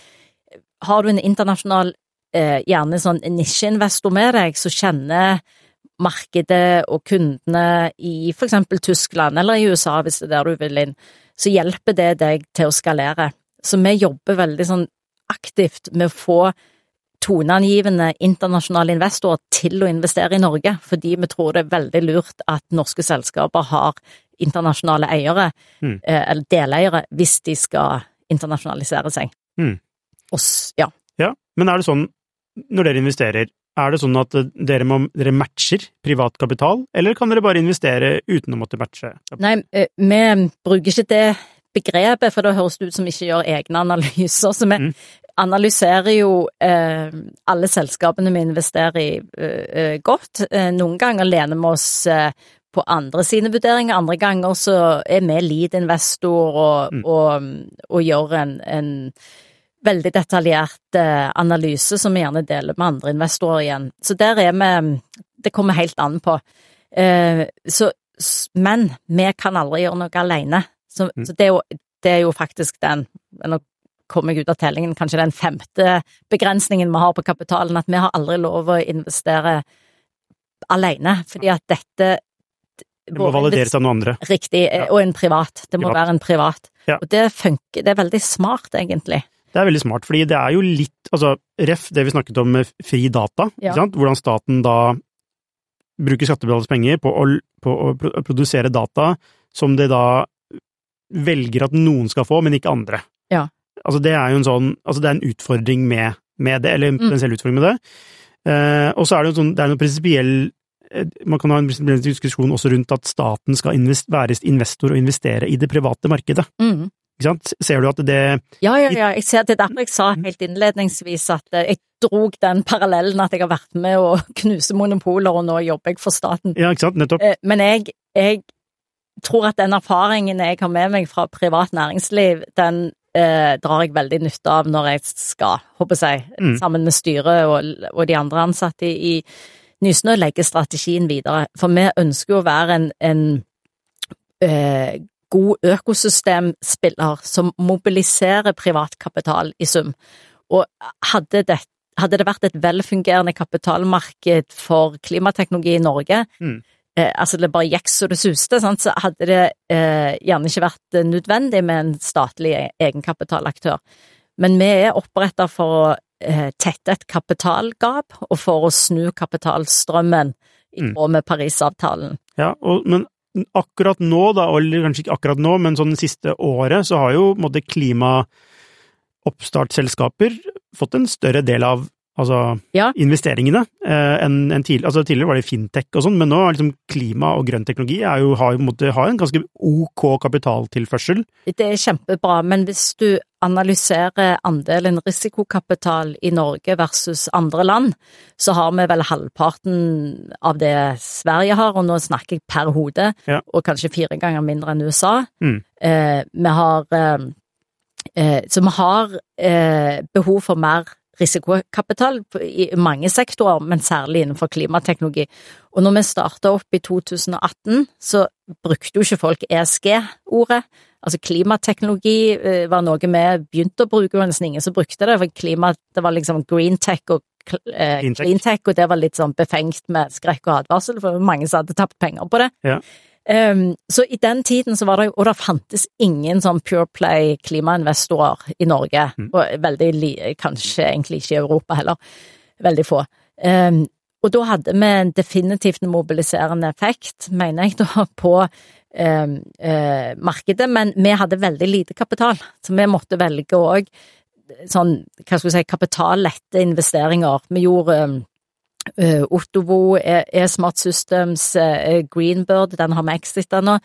har du en internasjonal, eh, gjerne sånn nisjeinvestor med deg, som kjenner markedet og kundene i for eksempel Tyskland eller i USA, hvis det er der du vil inn, så hjelper det deg til å skalere. Så vi jobber veldig sånn aktivt med å få toneangivende internasjonale investorer til å investere i Norge, fordi vi tror det er veldig lurt at norske selskaper har internasjonale eiere, Mm. eh, eller deleiere, hvis de skal internasjonalisere seg. Mm. Og, ja. Ja, men er det sånn, når dere investerer, er det sånn at eh, dere, må, dere matcher privat kapital, eller kan dere bare investere uten å måtte matche? Nei, eh, vi bruker ikke det begrepet, for da høres det ut som vi ikke gjør egne analyser. Så vi Mm. Analyserer jo eh, alle selskapene vi investerer i eh, eh, godt. Eh, noen ganger lener vi oss på andre sine vurderinger, andre ganger så er vi lead-investor og, Mm. og, og gjør en, en veldig detaljert analyse som vi gjerne deler med andre investorer igjen. Så der er vi Det kommer helt an på. Så, men vi kan aldri gjøre noe alene. Så, Mm. så det, er jo, det er jo faktisk den Kommer jeg ut av tellingen, kanskje den femte begrensningen vi har på kapitalen, at vi har aldri lov å investere alene, fordi at dette Det må valideres av noen andre. Riktig, Ja. og en privat. Det må Privat. være en privat. Ja. Og det funker, det er veldig smart, egentlig. Det er veldig smart, fordi det er jo litt, altså, ref det vi snakket om med fri data, Ja. hvordan staten da bruker skattebetalernes penger på å, på å produsere data som det da velger at noen skal få, men ikke andre. Altså det er jo en sånn, altså det er en utfordring med, med det, eller en Mm. potensiell utfordring med det. Uh, og så er det jo sånn, det er noe prinsipiell eh, man kan ha en diskusjon også rundt at staten skal invest, være investor og investere i det private markedet. Mm. Ikke sant? Ser du at det Ja, ja, ja, jeg ser det derfor jeg sa helt innledningsvis at eh, jeg drog den parallellen at jeg har vært med å *laughs* knuse monopoler, og nå jobber jeg for staten. Ja, ikke sant? Nettopp. Men jeg, jeg tror at den erfaringen jeg har med meg fra privat næringsliv, den eh, drar jeg veldig nytte av når jeg skal, håper jeg, Mm. sammen med styret og, og de andre ansatte i, i Nysnø, legge strategien videre. For vi ønsker jo å være en, en eh, god økosystemspiller som mobiliserer privatkapital i sum. Og hadde det, hadde det vært et velfungerende kapitalmarked for klimateknologi i Norge, Mm. Eh, altså det bare gikk så det suste, sant, så hadde det eh, gjerne ikke vært eh, nødvendig med en statlig e- egenkapitalaktør. Men vi er oppretta for å eh, tette et kapitalgap, og for å snu kapitalstrømmen i Mm. tråd med Parisavtalen. Ja, og, men akkurat nå, da, eller kanskje ikke akkurat nå, men sånn det siste året, så har jo på en måte klimaoppstartsselskaper fått en større del av altså, Ja. investeringene eh, enn en tidligere. Altså, tidligere var det fintech og sånn, men nå er liksom klima og grønn teknologi er jo, har måte har en ganske ok kapitaltilførsel. Det er kjempebra, men hvis du analyserer andelen risikokapital i Norge versus andre land, så har vi vel halvparten av det Sverige har, og nå snakker jeg per hode, Ja. og kanskje fire ganger mindre enn USA. Mm. Eh, vi har eh, eh, Så vi har eh, behov for mer risikokapital i mange sektorer, men særlig innenfor klimateknologi. Og når vi starta opp i 2018, så brukte jo ikke folk ESG-ordet. Altså klimateknologi eh, var noe vi begynte å bruke, men nesten ingen som brukte det, for klima, det var liksom green tech og eh, Clean tech. og det var litt sånn befengt med skrekk og advarsel, for mange som hadde tapt penger på det. Ja. Um, så i den tiden så var det jo, og det fantes ingen sånn pure play klimainvestorer i Norge, Mm. og veldig kanskje egentlig ikke i Europa heller, veldig få. Um, og da hadde vi definitivt en mobiliserende effekt, mener jeg da, *laughs* på um, eh, markedet, men vi hadde veldig lite kapital, så vi måtte velge òg sånn, hva skal vi si, kapitallette investeringer. Vi gjorde um, eSmart Ottovo, E- E-Smart Systems, eh, Greenbird, den har vi exita nå.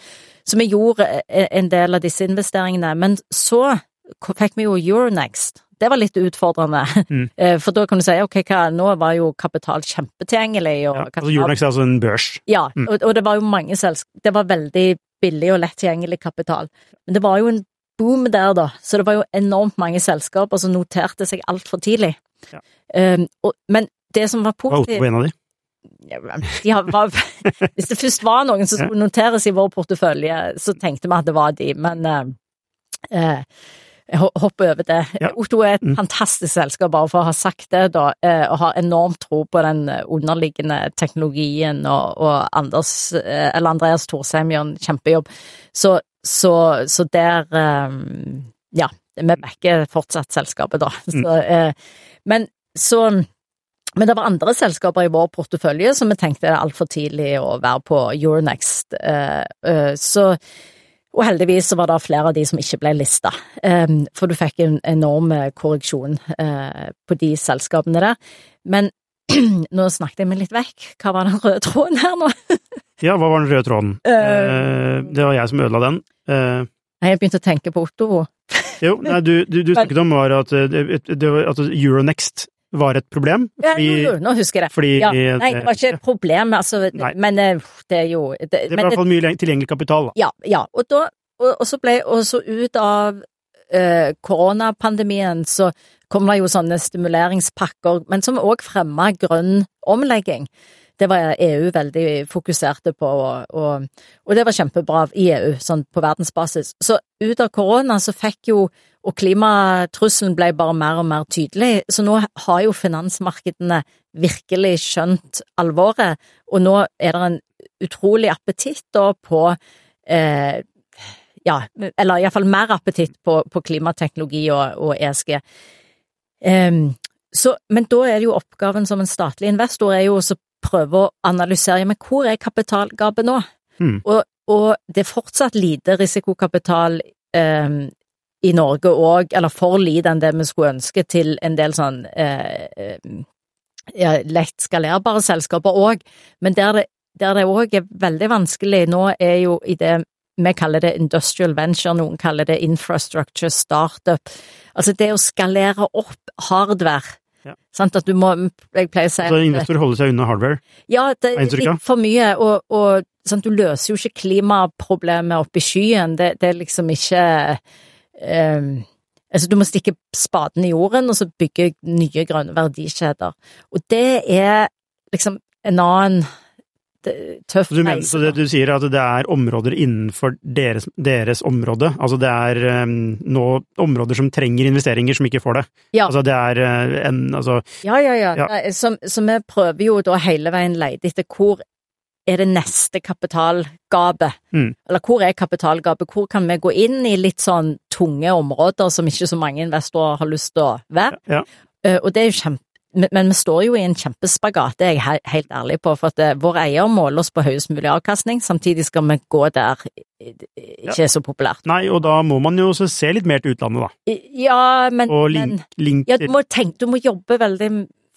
Så vi gjorde eh, en del av disse investeringene. Men så fikk vi jo Euronext. Det var litt utfordrende, Mm. *laughs* Eh, for da kan du si ok, hva, nå var jo kapital kjempetilgjengelig. Og Ja, altså Euronext er altså en børs. ja, Mm. og, og det var jo mange selskap Det var veldig billig og lett tilgjengelig kapital. Men det var jo en boom der, da, så det var jo enormt mange selskaper som noterte seg altfor tidlig. Ja. Um, og, men det som var Var Otto positivt en av de? de var, *laughs* Hvis det først var noen som skulle noteres i vår portefølje, så tenkte vi at det var de, men eh, hopp jeg hopper over det. Ja. Otto er et Mm. fantastisk selskap, bare for å ha sagt det, da, eh, og har enormt tro på den eh, underliggende teknologien, og, og Anders, eh, eller Andreas Thorsheim gjør en kjempejobb. Så, så, så der eh, Ja, vi backer fortsatt selskapet, da. Mm. Så, eh, men så men det var andre selskaper i vår portefølje som vi tenkte det er altfor tidlig å være på Euronext. Eh, eh, så og heldigvis var det flere av de som ikke ble lista, um, for du fikk en enorm eh, korreksjon på de selskapene der. Men *clears throat* nå snakket jeg meg litt vekk. Hva var den røde tråden her nå? *laughs* Ja, hva var den røde tråden? Eh, det var jeg som ødela den. Uh, Jeg begynte å tenke på Otto. jo, nei, du, du, du *laughs* snakket om var at, det, det, var- at Euronext var et problem. Fordi, ja, nå husker jeg det. fordi Ja, nei, det var ikke et problem, altså, men eh, det er jo det, det var i hvert fall mye tilgjengelig kapital. Da. Ja, ja. Og, da, og, og så ble også ut av eh, koronapandemien så kom det jo sånne stimuleringspakker, men som òg fremma grønn omlegging. Det var EU veldig fokuserte på, og, og, og det var kjempebra i EU, sånn på verdensbasis. Så ut av korona så fikk jo og klimatrusselen ble bare mer og mer tydelig, så nå har jo finansmarkedene virkelig skjønt alvoret, og nå er det en utrolig appetitt da på eh, ja, eller iallfall mer appetitt på, på klimateknologi og, og ESG. Em, så, men da er det jo oppgaven som en statlig investor er jo å prøve å analysere men hvor er kapitalgapet nå? Mm. Og, og det er fortsatt lite risikokapital i Norge òg, eller for lite enn det vi skulle ønske til en del sånn eh, ja, lett skalerbare selskaper òg, men der det òg er veldig vanskelig nå, er jo i det vi kaller det industrial venture, noen kaller det infrastructure startup. Altså det å skalere opp hardware. Ja. Sant, at du må Jeg pleier å si Så investor holder seg unna hardware. ja, det er litt for mye, og, og sant, du løser jo ikke klimaproblemet oppe i skyen. Det, det er liksom ikke ehm, Altså, du må stikke spaden i jorden, og så bygge nye grønne verdikjeder. Og det er liksom en annen tøff du, mener, reise. så det, du sier at det er områder innenfor deres, deres område? Altså det er um, nå områder som trenger investeringer, som ikke får det? Ja. Altså det er uh, en Altså Ja, ja, ja. Ja. Nei, Så, vi prøver jo da hele veien lete etter hvor er det neste kapitalgapet? Mm. Eller hvor er kapitalgapet? Hvor kan vi gå inn i litt sånn tunge områder som ikke så mange investorer har lyst til å være? Ja. Uh, og det er jo kjempe men, men vi står jo i en kjempespagat, det er jeg he helt ærlig på, for at eh, vår eier måler oss på høyest mulig avkastning, samtidig skal vi gå der eh, ikke er så populært. Nei, og da må man jo også se litt mer til utlandet, da. Ja, men, Og men link, til ja, du må tenke, du må jobbe veldig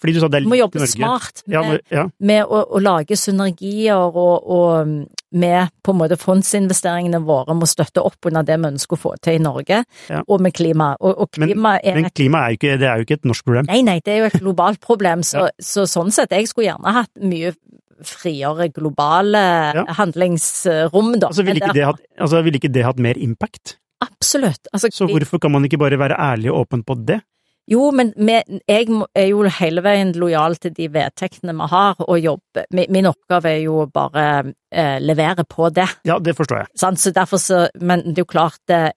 Fordi du sa det er Du må jobbe Norge. smart med, Ja, men, ja. med å, å lage synergier og, og med på en måte fondsinvesteringene våre må støtte opp under det vi ønsker å få til i Norge, Ja. og med klima. Og, og Men- klima er Men klima er jo ikke, det er jo ikke et norsk problem. Nei, nei, det er jo et globalt problem, så, så sånn sett, jeg skulle gjerne hatt mye friere globale handlingsrom, da. Altså, ville ikke, hatt, altså, ville ikke det hatt mer impact? Absolutt. Altså, Så hvorfor kan man ikke bare være ærlig og åpen på det? Jo, men jeg er jo hele veien lojal til de vedtektene vi har, og jobber. Min, oppgave er jo bare eh, levere på det. Ja, det forstår jeg. Så derfor så, men det er jo klart, eh,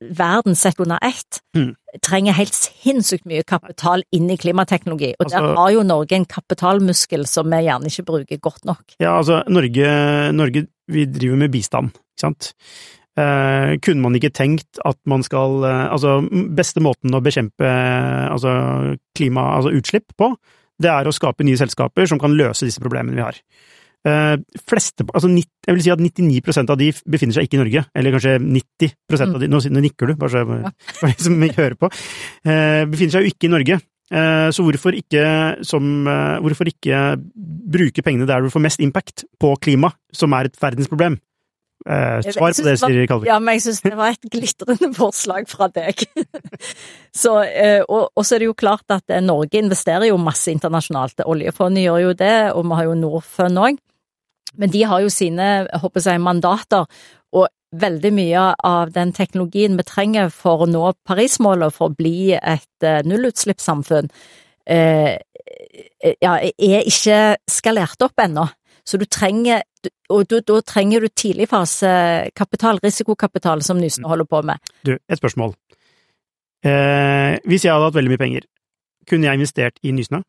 verden sett under ett Mm. trenger helt sinnssykt mye kapital inn i klimateknologi, og der Altså- har jo Norge en kapitalmuskel som vi gjerne ikke bruker godt nok. Ja, altså, Norge, Norge vi driver med bistand, ikke sant? Eh, kunne man ikke tenkt at man skal eh, Altså, beste måten å bekjempe eh, altså, klima, altså utslipp på, det er å skape nye selskaper som kan løse disse problemene vi har. Eh, fleste, altså 90, jeg vil si at 99% av de befinner seg ikke i Norge, eller kanskje 90% av de, nå, nå nikker du, bare så jeg, *laughs* for de som ikke hører på, eh, befinner seg jo ikke i Norge. Eh, Så hvorfor ikke, som, hvorfor ikke bruke pengene der du får mest impact, på klima, som er et verdensproblem? Eh, Svar på det, var- Kalvik. Ja, men jeg syns det var et glitrende forslag fra deg. *laughs* Så, eh, og, og så er det jo klart at eh, Norge investerer jo masse internasjonalt. Oljefondet gjør jo det, og vi har jo Norfund òg. Men de har jo sine, jeg håper jeg, mandater, og veldig mye av den teknologien vi trenger for å nå Parismålet, for å bli et eh, nullutslippssamfunn, eh, ja, er ikke skalert opp ennå. Så du trenger, og du, da trenger du tidligfasekapital, risikokapital, som Nysnø holder på med. Du, et spørsmål. Eh, hvis jeg hadde hatt veldig mye penger, kunne jeg investert i Nysnø?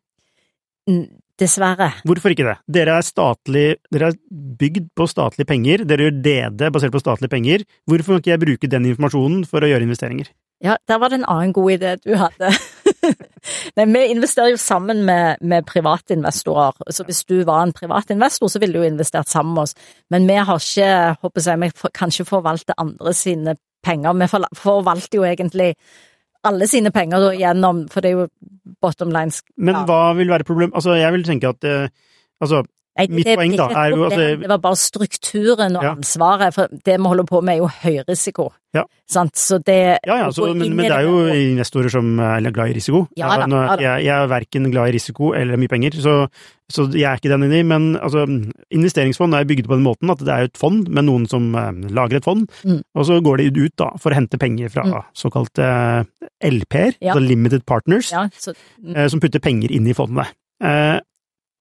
Dessverre. Hvorfor ikke det? Dere er statlig, dere er bygd på statlige penger, dere gjør DD basert på statlige penger. Hvorfor kan ikke jeg bruke den informasjonen for å gjøre investeringer? Ja, der var det en annen god idé du hadde. *laughs* *laughs* Nei, vi investerer jo sammen med, med privatinvestorer, så hvis du var en privatinvestor, så ville du jo investert sammen med oss. Men vi har ikke, håper jeg, vi kan ikke forvalte andre sine penger. Vi forvalter jo egentlig alle sine penger da, gjennom, for det er jo bottom line. Men hva vil være problem... Altså, jeg vil tenke at eh, Altså, Nei, Mitt det, poeng da, er jo at det- var bare strukturen og Ja. ansvaret, for det vi holder på med er jo høy risiko. Ja. Sant? Så det ja ja, så, men, men det er jo investorer som er glad i risiko. Ja da, Nå-. Jeg, jeg er verken glad i risiko eller mye penger, så, så jeg er ikke den inni. Men altså, investeringsfond er bygd på den måten at det er et fond med noen som eh, lager et fond, Mm. og så går de ut da for å hente penger fra Mm. såkalte eh, LP-er, Ja. altså Limited Partners, så, mm, eh, som putter penger inn i fondet. Eh,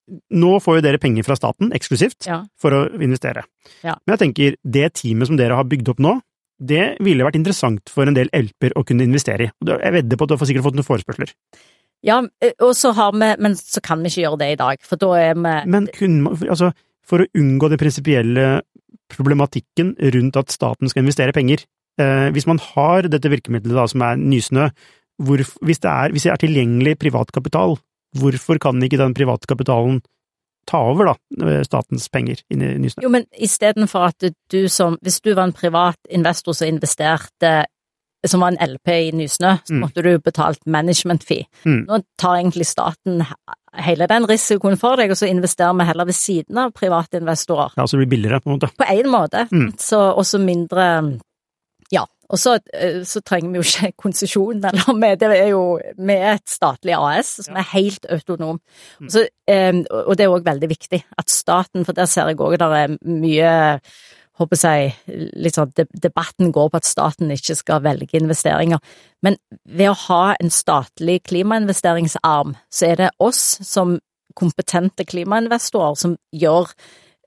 nå får jo dere penger fra staten eksklusivt ja. for å investere. Ja. Men jeg tenker, det teamet som dere har bygd opp nå, det ville vært interessant for en del LP-er å kunne investere i. Jeg vedder på at du har sikkert fått noen forespørsler. ja, eh, og så har vi Men så kan vi ikke gjøre det i dag, for da er vi Men kunne man, altså, for å unngå den prinsipielle problematikken rundt at staten skal investere penger, eh, hvis man har dette virkemidlet da, som er Nysnø, hvor, hvis, det er, hvis det er tilgjengelig privat kapital, hvorfor kan ikke den private kapitalen ta over da, eh, statens penger inn i Nysnø? Jo, men istedenfor at du som Hvis du var en privat investor som investerte som var en LP i Nysnø, så Mm. måtte du betalt management fee. Mm. Nå tar egentlig staten hele den risikoen for deg, og så investerer vi heller ved siden av private investorer. Ja, så det blir billigere, på en måte. På en måte, Mm. så også mindre Ja. Og så, eh, så trenger vi jo ikke *laughs* konsesjon, eller *laughs* med, det er jo Vi er et statlig AS som er helt autonom. Og, Så, eh, og det er òg veldig viktig at staten, for der ser jeg òg det er mye håper jeg, litt sånn, Debatten går på at staten ikke skal velge investeringer. Men ved å ha en statlig klimainvesteringsarm, så er det oss som kompetente klimainvestorer som gjør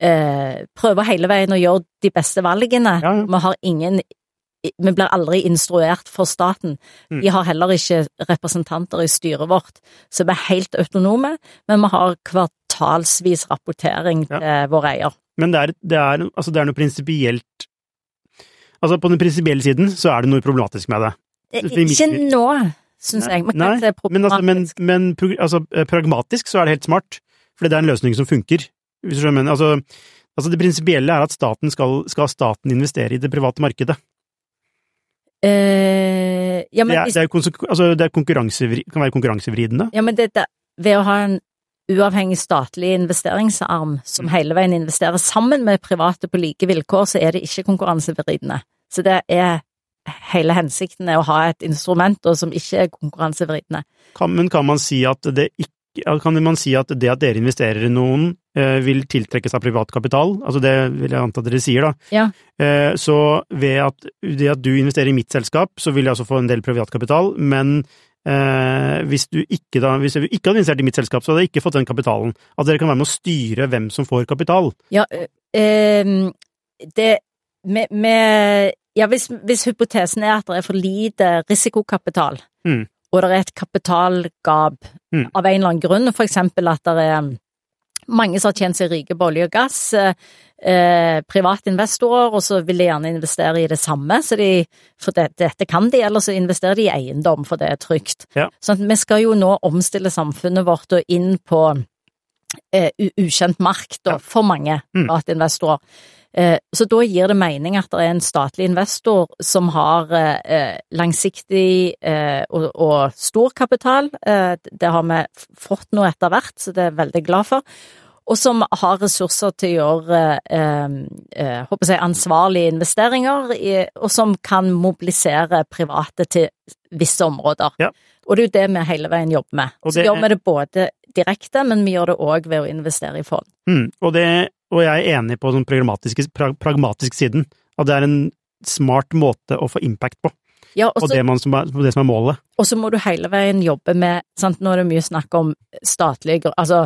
eh, Prøver hele veien å gjøre de beste valgene. Ja, ja. Vi har ingen vi blir aldri instruert for staten. Mm. Vi har heller ikke representanter i styret vårt, så vi er helt autonome, men vi har kvartalsvis rapportering Ja. til vår eier. Men det er, det er, altså det er noe prinsipielt Altså, på den prinsipielle siden så er det noe problematisk med det. Eh, Ikke nå, syns jeg. Man kan ikke se Men, altså, men, men altså, eh, pragmatisk så er det helt smart, for det er en løsning som funker. Hvis du skjønner, altså, altså det prinsipielle er at staten skal, skal staten investere i det private markedet. Eh, ja, Det, men det, er konse- altså, kan være konkurransevridende. Ja, men det, det, ved å ha en uavhengig statlig investeringsarm som Mm. hele veien investerer sammen med private på like vilkår, så er det ikke konkurransevridende. Så det er hele hensikten er å ha et instrument da, som ikke er konkurransevridende. Kan, men kan man si at det ikke kan man si at det at dere investerer i noen, vil tiltrekkes av privat kapital? Altså det vil jeg anta dere sier, da. Ja. Eh, så ved at, det at du investerer i mitt selskap, så vil jeg også få en del privat kapital, men eh, hvis du ikke da, hvis du ikke hadde investert i mitt selskap, så hadde jeg ikke fått den kapitalen. At dere kan være med å styre hvem som får kapital. Ja, eh, ehm, det med, med Ja, hvis, hvis hypotesen er at det er for lite risikokapital, Mm. og det er et kapitalgap Mm. av en eller annen grunn, for eksempel at det er mange som har tjent seg rike på olje og gass, eh, eh, private investorer, og så vil de gjerne investere i det samme, så de, for det, dette kan de, eller så investerer de i eiendom, for det er trygt. Ja. Sånn vi skal jo nå omstille samfunnet vårt og inn på eh, ukjent mark da, for mange Mm. private investorer. Eh, så da gir det mening at det er en statlig investor som har eh, langsiktig eh, og, stor kapital. Det har vi fått nå etter hvert, så det er jeg veldig glad for. Og som har ressurser til å gjøre håper jeg, ansvarlige investeringer, og som kan mobilisere private til visse områder. Ja. Og det er jo det vi hele veien jobber med. Så gjør vi det både direkte, men vi gjør det òg ved å investere i fond. Mm. Og, det, og jeg er enig på den pragmatiske, pra, pragmatiske siden, at det er en smart måte å få impact på, Ja, og det, man, som er, det som er målet. Og så må du hele veien jobbe med sant? Nå er det mye snakk om statlige Altså,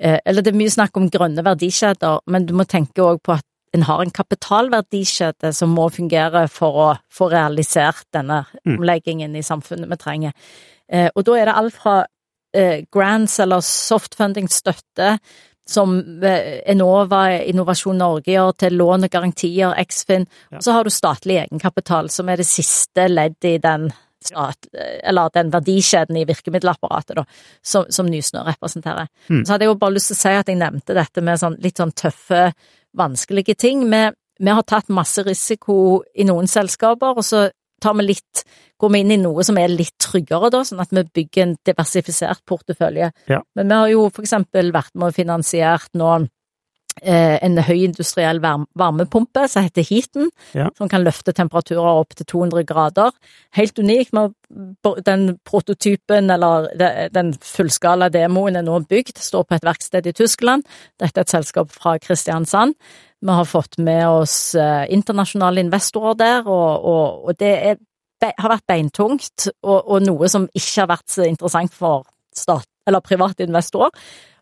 eh, eller det er mye snakk om grønne verdikjeder, men du må tenke òg på at en har en kapitalverdikjede som må fungere for å få realisert denne Mm. omleggingen i samfunnet vi trenger. Eh, og da er det alt fra eh, grants eller softfunding-støtte som eh, Enova, Innovasjon Norge gjør, til lån og garantier, Eksfin. Og så har du statlig egenkapital, som er det siste leddet i den stat, eller den verdikjeden i virkemiddelapparatet da, som, som Nysnø representerer. Mm. Så hadde jeg jo bare lyst til å si at jeg nevnte dette med sånn, litt sånn tøffe, vanskelige ting. Vi, vi har tatt masse risiko i noen selskaper, og så tar vi litt, går vi inn i noe som er litt tryggere, da, sånn at vi bygger en diversifisert portefølje. Ja. Men vi har jo for eksempel vært med og finansiert nå eh, en høyindustriell varm varmepumpe som heter Heaten, Ja. som kan løfte temperaturer opp til 200 grader. Helt unik. Den prototypen, eller den fullskala demoen, er nå bygd, står på et verksted i Tyskland. Dette er et selskap fra Kristiansand. Vi har fått med oss eh, internasjonale investorer der, og, og, og det er, har vært beintungt, og, og noe som ikke har vært så interessant for stat, eller private investorer.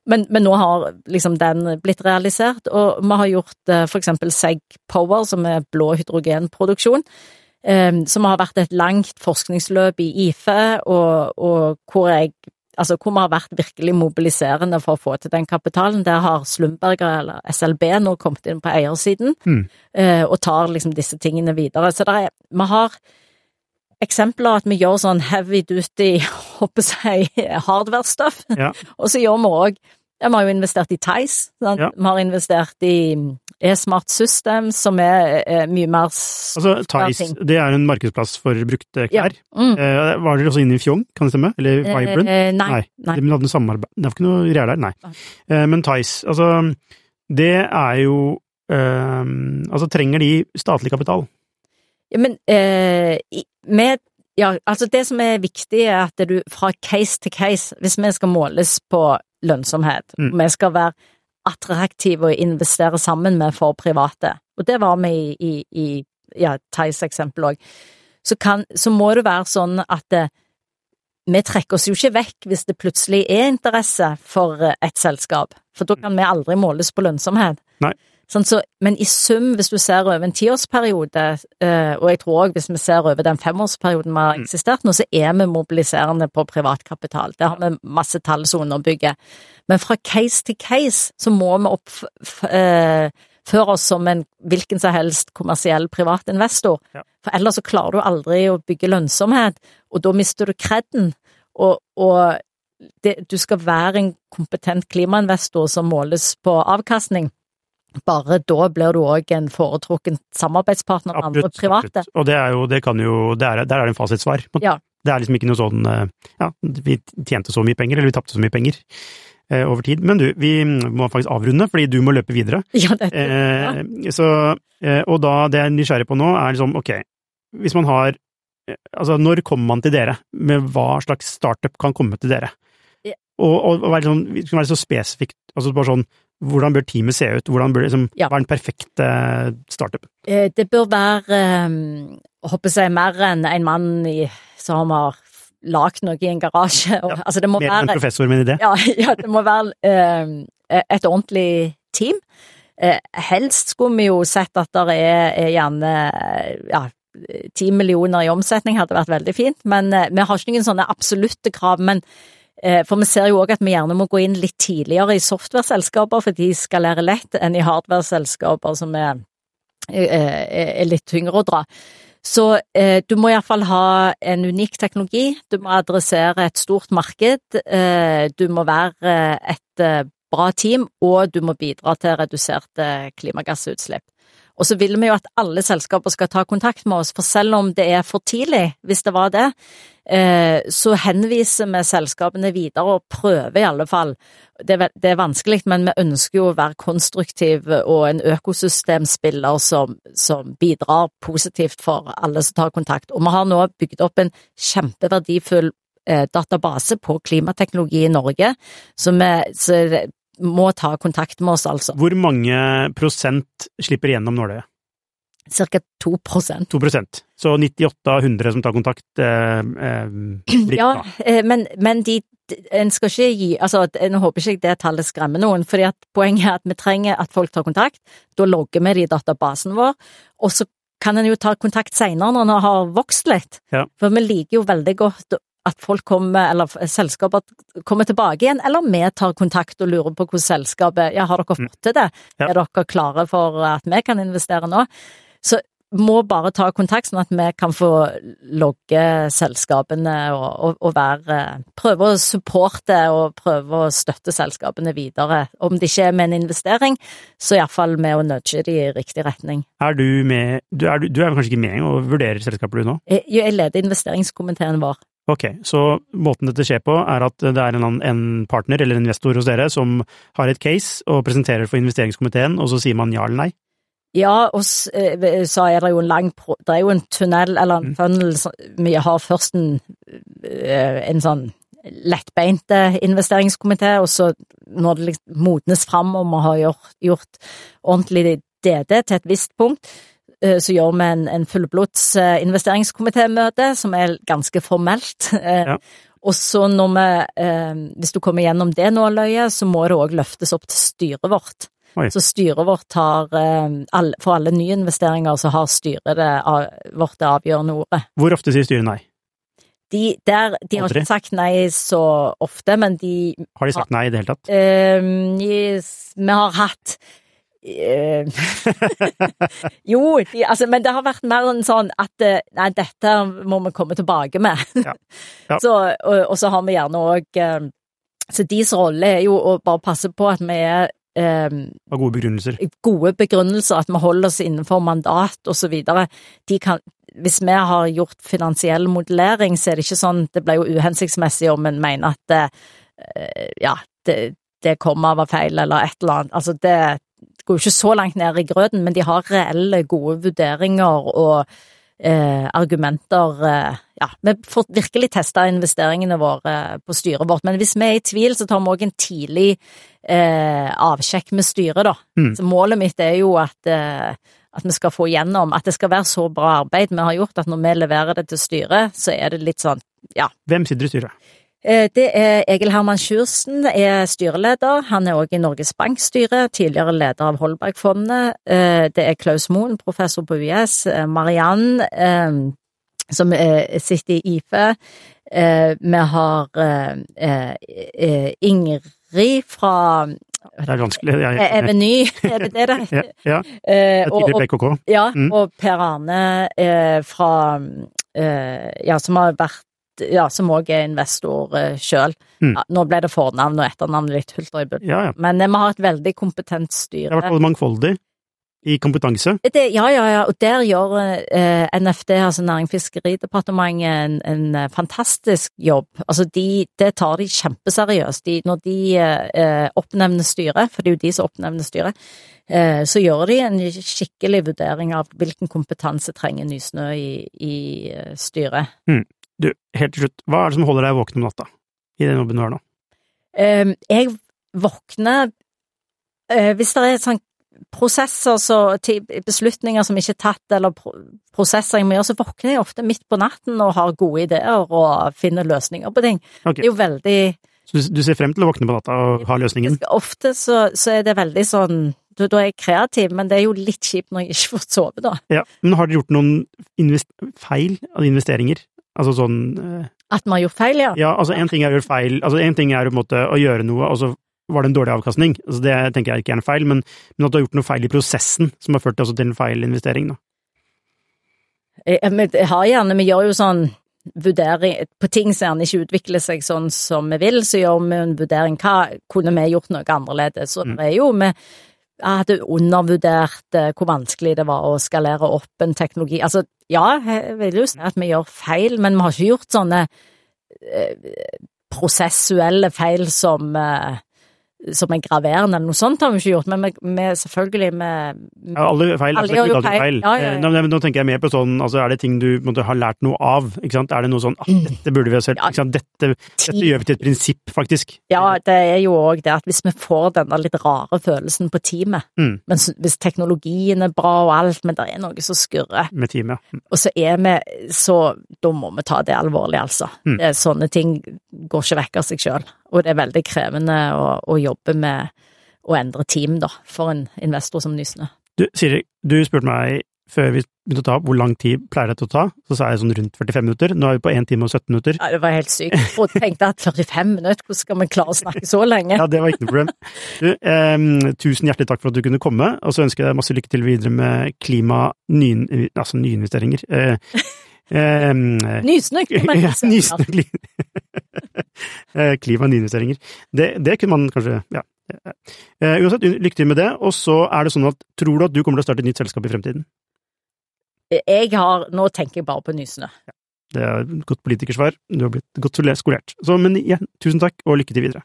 Men, men nå har liksom den blitt realisert, og vi har gjort eh, for eksempel Seg Power, som er blå hydrogenproduksjon, eh, som har vært et langt forskningsløp i IFE, og, og hvor jeg Altså hvor vi har vært virkelig mobiliserende for å få til den kapitalen. Der har Slumberger, eller SLB, nå kommet inn på eiersiden, Mm. eh, og tar liksom disse tingene videre. Så er, vi har eksempler at vi gjør sånn heavy duty, *laughs* håper jeg, hardware-stuff. Ja. Og så gjør vi òg Vi har jo investert i Tice. sant? Ja. Vi har investert i eSmart System, som er, er mye mer Altså, Tice, det er en markedsplass for brukte Ja. klær. Mm. Eh, var dere også inne i Fjong, kan det stemme? Eller Vibrant? Eh, nei. Nei. nei. De hadde samarbeid Det var ikke noe greier der, nei. Nei. Eh, men Tice, altså Det er jo eh, Altså, trenger de statlig kapital? Ja, men eh, med Ja, altså det som er viktig, er at du fra case til case, hvis vi skal måles på lønnsomhet, Mm. vi skal være attraktive å investere sammen med for private, og det var vi i, i, i ja, Theis eksempel òg, så, så må det være sånn at det, vi trekker oss jo ikke vekk hvis det plutselig er interesse for eh, et selskap, for da kan vi aldri måles på lønnsomhet. Nei. Sånn, så, men i sum, hvis du ser over en tiårsperiode, eh, og jeg tror òg hvis vi ser over den femårsperioden vi har Mm. eksistert nå, så er vi mobiliserende på privatkapital. Det har vi masse tall som underbygger. Men fra case til case så må vi oppføre oss som en hvilken som helst kommersiell privat investor. For ellers så klarer du aldri å bygge lønnsomhet, og da mister du kredden. Og, og det, du skal være en kompetent klimainvestor som måles på avkastning. Bare da blir du òg en foretrukken samarbeidspartner med andre private. absolutt. Og det er jo, det kan jo, det er, der er det en fasitsvar. Ja. Det er liksom ikke noe sånn eh, ja, vi tjente så mye penger, eller vi tapte så mye penger eh, over tid. Men du, vi må faktisk avrunde, fordi du må løpe videre. *laughs* Ja, det ja. Eh, så, eh, og da, det jeg er nysgjerrig på nå, er liksom, ok, hvis man har eh, Altså, når kommer man til dere? Med hva slags startup kan komme til dere? Og, og, og være sånn, være så spesifikt, altså bare sånn, hvordan bør teamet se ut? Hvordan bør det liksom, Ja. Er den perfekte startup? Eh, Det bør være, eh, håper jeg, mer enn en mann i, som har lagd noe i en garasje. Ja, *laughs* altså, det må Mer enn være professor med en idé? ja, *laughs* ja, det må være eh, et ordentlig team. Eh, helst skulle vi jo sett at det er, er gjerne eh, ja, ti millioner i omsetning hadde vært veldig fint, men eh, vi har ikke noen sånne absolutte krav. Men eh, for vi ser jo òg at vi gjerne må gå inn litt tidligere i software-selskaper, for de skal lære lett, enn i hardware-selskaper som er, er, er litt tyngre å dra. Så eh, du må iallfall ha en unik teknologi, du må adressere et stort marked, eh, du må være et eh, bra team, og du må bidra til reduserte klimagassutslipp. Og så vil vi jo at alle selskaper skal ta kontakt med oss, for selv om det er for tidlig, hvis det var det, eh, så henviser vi selskapene videre og prøver i alle fall. Det er, vanskelig, men vi ønsker jo å være konstruktiv og en økosystemspiller som, som bidrar positivt for alle som tar kontakt. Og vi har nå bygd opp en kjempeverdifull eh, database på klimateknologi i Norge, så vi så må ta kontakt med oss, altså. Hvor mange prosent slipper igjennom nåløyet? Cirka 2 prosent. 2 prosent. Så 98 av 100 som tar kontakt, eh, eh, blir Ja, eh, men, men de en skal ikke gi altså, Nå håper ikke jeg det tallet skremmer noen, fordi at poenget er at vi trenger at folk tar kontakt. Da logger vi det i databasen vår, og så kan en jo ta kontakt seinere når en har vokst litt. Ja. For vi liker jo veldig godt at folk kommer, eller selskaper kommer tilbake igjen, eller vi tar kontakt og lurer på hvordan selskapet Ja, har dere fått til det? Ja. Er dere klare for at vi kan investere nå? Så må bare ta kontakt, sånn at vi kan få logge selskapene og, og, og være Prøve å supporte og prøve å støtte selskapene videre. Om det ikke er med en investering, så iallfall med å nudge de i riktig retning. Er du med Du er, du er kanskje ikke med og vurderer selskaper du nå? Jeg, jeg leder investeringskomiteen vår. Ok, så måten dette skjer på er at det er en, en partner eller investor hos dere som har et case og presenterer for investeringskomiteen, og så sier man ja eller nei? Ja, og eh, så er det jo en lang Det er jo en tunnel, eller en Mm. funnel, vi har først en, eh, en sånn lettbeinte investeringskomité, og så når det liksom modnes fram og vi har gjort, gjort ordentlig DD til et visst punkt, så gjør vi en, en fullblods eh, investeringskomitémøte, som er ganske formelt. eh, Ja. Og så når vi, eh, hvis du kommer gjennom det nåløyet, så må det òg løftes opp til styret vårt. Oi. Så styret vårt har, eh, for alle nyinvesteringer, så har styret det, vårt det avgjørende ordet. Hvor ofte sier styret nei? De, der, de har ikke sagt nei så ofte, men de Har de sagt nei i det hele tatt? Uh, Vi har hatt eh, *laughs* Jo, de, altså, men det har vært mer enn sånn at eh, Nei, dette må vi komme tilbake med. Ja. Ja. *laughs* Så, og, og så har vi gjerne òg Så deres rolle er jo å bare passe på at vi er eh, Av gode begrunnelser? gode begrunnelser, at vi holder oss innenfor mandat og videre. Hvis vi har gjort finansiell modellering, så er det ikke sånn Det blir jo uhensiktsmessig om en mener at det, eh, ja, det, det kommer av feil eller et eller annet. Altså det går jo ikke så langt ned i grøten, men de har reelle, gode vurderinger og eh, argumenter eh, Ja, vi får virkelig testa investeringene våre på styret vårt, men hvis vi er i tvil, så tar vi òg en tidlig eh, avsjekk med styret, da. Mm. Så målet mitt er jo at, eh, at vi skal få igjennom At det skal være så bra arbeid vi har gjort at når vi leverer det til styret, så er det litt sånn ja. Hvem sitter i styret? Eh, Det er Egil Herman Sjursen, er styreleder. Han er òg i Norges Banks styre, tidligere leder av Holbergfondet. Eh, Det er Klaus Moen, professor på UiS. eh, Mariann, som sitter i IFE. Vi har Ingrid fra Det er vanskelig. Jeg, Eveny, *laughs* er det det *laughs* ja, ja. Tidligere PKK. ja, Mm. og Per Arne fra Ja, som har vært Ja, som òg er investor eh, sjøl. Mm. Ja, nå ble det fornavn og etternavn litt hulter. Ja, ja. Men eh, vi har et veldig kompetent styre. Det er i styre. hvert fall mangfoldig i kompetanse. Det, ja, ja, ja, og der gjør eh, NFD, altså Nærings- og fiskeridepartementet, en, en eh, fantastisk jobb. Altså, de, det tar de kjempeseriøst. De, når de eh, oppnevner styret, for det er jo de som oppnevner styret, eh, så gjør de en skikkelig vurdering av hvilken kompetanse trenger Nysnø i, i styret. styret. Du, helt til slutt, hva er det som holder deg våken om natta i den jobben du har nå? Um, jeg våkner uh, Hvis det er sånn prosesser så, beslutninger som ikke er tatt, eller pro prosesser jeg må gjøre, så våkner jeg ofte midt på natten og har gode ideer og finner løsninger på ting. Okay. Det er jo veldig Så du, du ser frem til å våkne på natta og ha løsningen? Ofte så, så er det veldig sånn da er jeg kreativ, men det er jo litt kjipt når jeg ikke får sove, da. Ja, men har dere gjort noen feil av investeringer? Altså sånn eh, At man har gjort feil, ja. Ja, altså en ting er å gjøre feil, altså en ting er måte å gjøre noe, og så var det en dårlig avkastning. Altså det tenker jeg ikke er en feil, men, men at du har gjort noe feil i prosessen som har ført til, en feil investering, da. Jeg, jeg, jeg har gjerne, vi gjør jo sånn vurdering på ting som gjerne ikke utvikler seg sånn som vi vil, så gjør vi en vurdering. Hva kunne vi gjort noe annerledes? Så det er jo vi hadde undervurdert eh, hvor vanskelig det var å skalere opp en teknologi. Altså, ja, jeg vil jo si at vi gjør feil, men vi har ikke gjort sånne eh, prosessuelle feil som, eh, som er graverende eller noe sånt har vi ikke gjort, men vi, vi selvfølgelig med Ja, alle feil. Alle gjør jo ikke feil. Ja, ja. Eh, Nå, nå tenker jeg mer på sånn, altså er det ting du måtte har lært noe av? ikke sant? Er det noe sånn ah, dette burde vi ha selv, ikke sant? Dette, dette gjør vi til et prinsipp, faktisk. Ja, det er jo òg det at hvis vi får denne litt rare følelsen på teamet, Mm. men hvis teknologien er bra og alt, men det er noe som skurrer, Med teamet, ja. og så er vi så Da må vi ta det alvorlig, altså. Mm. Det, sånne ting går ikke vekk av seg sjøl, og det er veldig krevende å, å jobbe med å endre team, da, for en investor som Nysnø. Du, Siri, du spurte meg før vi begynte å ta opp hvor lang tid pleier dette å ta, så sa jeg sånn rundt 45 minutter. Nå er vi på 1 time og 17 minutter. Ja, det var helt sykt. Og tenkte at 45 minutter, hvordan skal vi klare å snakke så lenge? Ja, det var ikke noe problem. Du, eh, tusen hjertelig takk for at du kunne komme, og så ønsker jeg deg masse lykke til videre med klima, nye, altså nyinvesteringer. Eh, em, *laughs* *laughs* eh, Nysnø! ja, Nysnø Eh, klima og nyinvesteringer. Det, det kunne man kanskje Ja. Eh, uansett, lykke til med det. Og så er det sånn at tror du at du kommer til å starte et nytt selskap i fremtiden? Jeg har Nå tenker jeg bare på Nysnø. Det er et godt politikersvar. Du har blitt godt skolert. Så, men igjen, tusen takk, og lykke til videre.